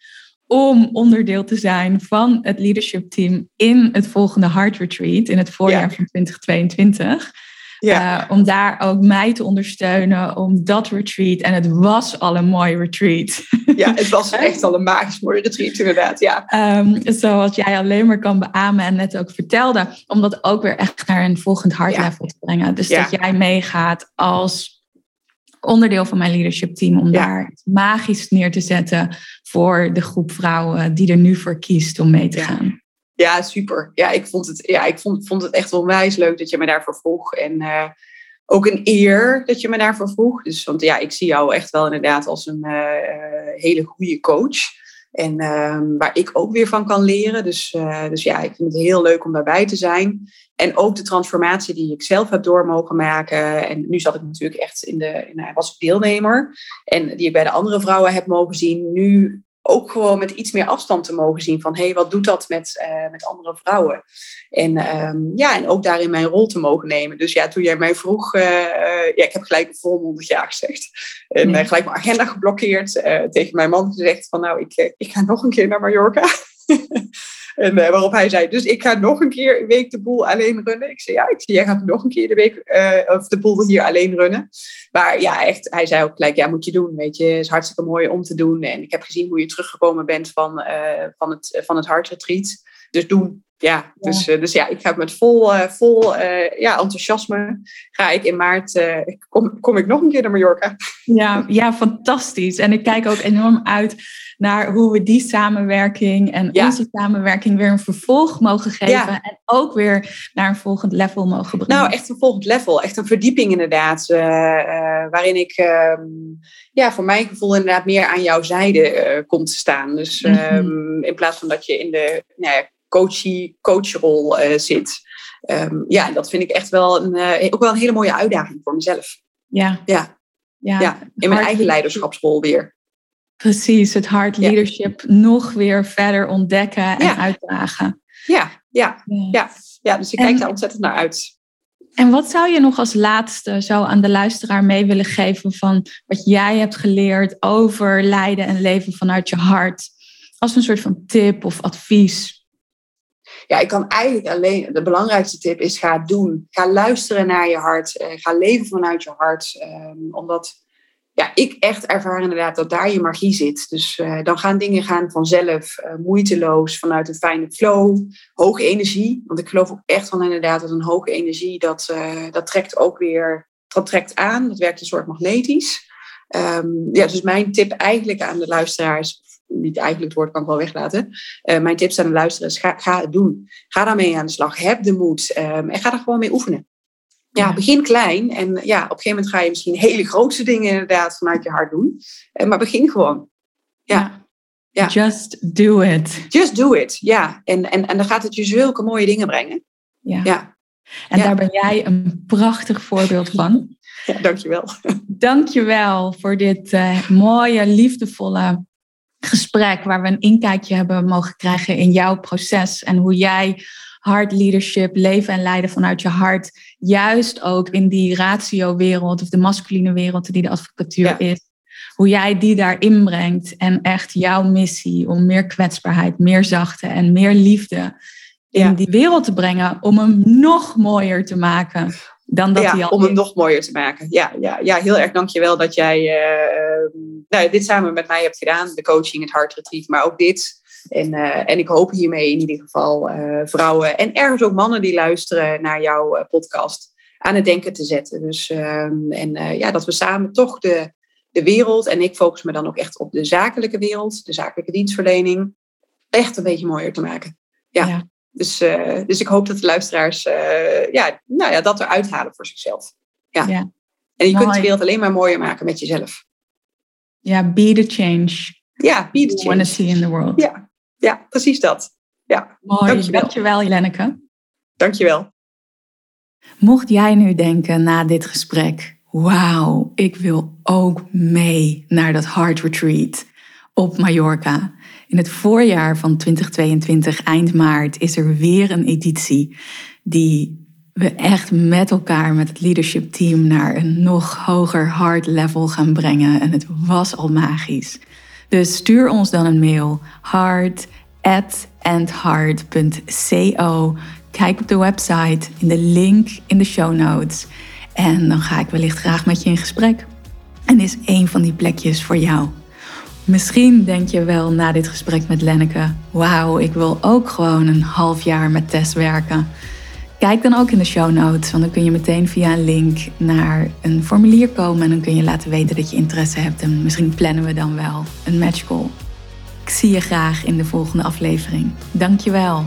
om onderdeel te zijn van het leadership team in het volgende Heart Retreat in het voorjaar van 2022. Ja. om daar ook mij te ondersteunen, om dat retreat. En het was al een mooi retreat. Ja, het was echt al een magisch mooi retreat, inderdaad. Ja. Um, zoals jij alleen maar kan beamen en net ook vertelde, om dat ook weer echt naar een volgend level te brengen. Dus dat jij meegaat als onderdeel van mijn leadership team om daar magisch neer te zetten voor de groep vrouwen die er nu voor kiest om mee te gaan. Ja, super. Ja, ik vond het, ja, ik vond, vond het echt onwijs leuk dat je me daarvoor vroeg. En uh, ook een eer dat je me daarvoor vroeg. Dus, want ja, ik zie jou echt wel inderdaad als een uh, hele goede coach. En uh, waar ik ook weer van kan leren. Dus, uh, dus ja, ik vind het heel leuk om daarbij te zijn. En ook de transformatie die ik zelf heb door mogen maken. En nu zat ik natuurlijk echt in de. Was deelnemer. En die ik bij de andere vrouwen heb mogen zien. Nu ook gewoon met iets meer afstand te mogen zien van hé, hey, wat doet dat met, uh, met andere vrouwen? En, um, ja, en ook daarin mijn rol te mogen nemen. Dus ja, toen jij mij vroeg, uh, ja, ik heb gelijk een volmondig ja gezegd. En gelijk mijn agenda geblokkeerd. tegen mijn man gezegd van nou, ik, ik ga nog een keer naar Mallorca. En uh, waarop hij zei, dus ik ga nog een keer een week de boel alleen runnen. Ik zei, ja, ik zei, jij gaat nog een keer de week uh, of de boel hier alleen runnen. Maar ja, echt, hij zei ook gelijk, ja, moet je doen, weet je. Het is hartstikke mooi om te doen. En ik heb gezien hoe je teruggekomen bent van, uh, van het, van het hartretreat. Dus doen, ja, dus, ja. dus ja, ik ga met vol, uh, vol uh, ja, enthousiasme ga ik in maart, uh, kom, kom ik nog een keer naar Mallorca. Ja, ja, fantastisch. En ik kijk ook enorm uit naar hoe we die samenwerking en ja. onze samenwerking weer een vervolg mogen geven. Ja. En ook weer naar een volgend level mogen brengen. Nou, echt een volgend level. Echt een verdieping inderdaad. waarin ik, ehm, ja, voor mijn gevoel inderdaad meer aan jouw zijde kom te staan. Dus mm -hmm. in plaats van dat je in de nou ja, coachie, coachrol uh, zit. Um, ja, dat vind ik echt wel een, uh, ook wel een hele mooie uitdaging voor mezelf. Ja. Ja. Ja, ja in mijn eigen leiderschapsrol weer. Precies, het hard leadership ja. nog weer verder ontdekken en ja. uitdragen. Ja, ja, ja. ja. dus ik kijk en, daar ontzettend naar uit. En wat zou je nog als laatste zo aan de luisteraar mee willen geven van wat jij hebt geleerd over leiden en leven vanuit je hart? Als een soort van tip of advies ja, ik kan eigenlijk alleen, de belangrijkste tip is ga doen. Ga luisteren naar je hart. Uh, ga leven vanuit je hart. Um, omdat ja, ik echt ervaar inderdaad dat daar je magie zit. Dus uh, dan gaan dingen gaan vanzelf, uh, moeiteloos, vanuit een fijne flow, hoge energie. Want ik geloof ook echt van inderdaad dat een hoge energie, dat, dat trekt ook weer, dat trekt aan. Dat werkt een soort magnetisch. Um, ja, dus mijn tip eigenlijk aan de luisteraars, niet eigenlijk het woord kan ik wel weglaten. Uh, mijn tips aan de luisteraars, ga, ga het doen. Ga daarmee aan de slag. Heb de moed. Um, en ga er gewoon mee oefenen. Ja, ja, begin klein. En ja, op een gegeven moment ga je misschien hele grootste dingen inderdaad vanuit je hart doen. Uh, maar begin gewoon. Ja. ja. Just do it. Just do it, ja. En, en, en dan gaat het je zulke mooie dingen brengen. Ja. ja. En daar ben jij een prachtig voorbeeld van. Ja, dankjewel. Dankjewel voor dit uh, mooie, liefdevolle gesprek waar we een inkijkje hebben mogen krijgen in jouw proces en hoe jij hard leadership, leven en leiden vanuit je hart, juist ook in die ratio-wereld of de masculine wereld die de advocatuur ja. is, hoe jij die daar inbrengt en echt jouw missie om meer kwetsbaarheid, meer zachte en meer liefde in ja. die wereld te brengen om hem nog mooier te maken dan dat ja, hij al om hem nog mooier te maken. Ja, ja, ja heel erg dankjewel dat jij uh, nou, dit samen met mij hebt gedaan. De coaching, het hart retreat, maar ook dit. En, uh, en ik hoop hiermee in ieder geval uh, vrouwen en ergens ook mannen die luisteren naar jouw podcast aan het denken te zetten. Dus, ehm, en ja, dat we samen toch de, de wereld, en ik focus me dan ook echt op de zakelijke wereld, de zakelijke dienstverlening, echt een beetje mooier te maken. ja. ja. Dus, uh, dus ik hoop dat de luisteraars uh, ja, nou ja, dat eruit halen voor zichzelf. Ja. ja. En je Mooi. kunt de wereld alleen maar mooier maken met jezelf. Ja, be the change. Ja, be the change. want to see in the world. Ja, ja precies dat. Ja. Mooi, dankjewel, dankjewel Jelenneke. Dankjewel. Mocht jij nu denken na dit gesprek, wauw, ik wil ook mee naar dat Heart Retreat op Mallorca. In het voorjaar van 2022, eind maart, is er weer een editie die we echt met elkaar, met het leadership team, naar een nog hoger hard level gaan brengen. En het was al magisch. Dus stuur ons dan een mail hard at. Kijk op de website in de link in de show notes. En dan ga ik wellicht graag met je in gesprek. En is één van die plekjes voor jou. Misschien denk je wel na dit gesprek met Lenneke: wauw, ik wil ook gewoon een half jaar met Tess werken. Kijk dan ook in de show notes, want dan kun je meteen via een link naar een formulier komen en dan kun je laten weten dat je interesse hebt. En misschien plannen we dan wel een match call. Ik zie je graag in de volgende aflevering. Dankjewel.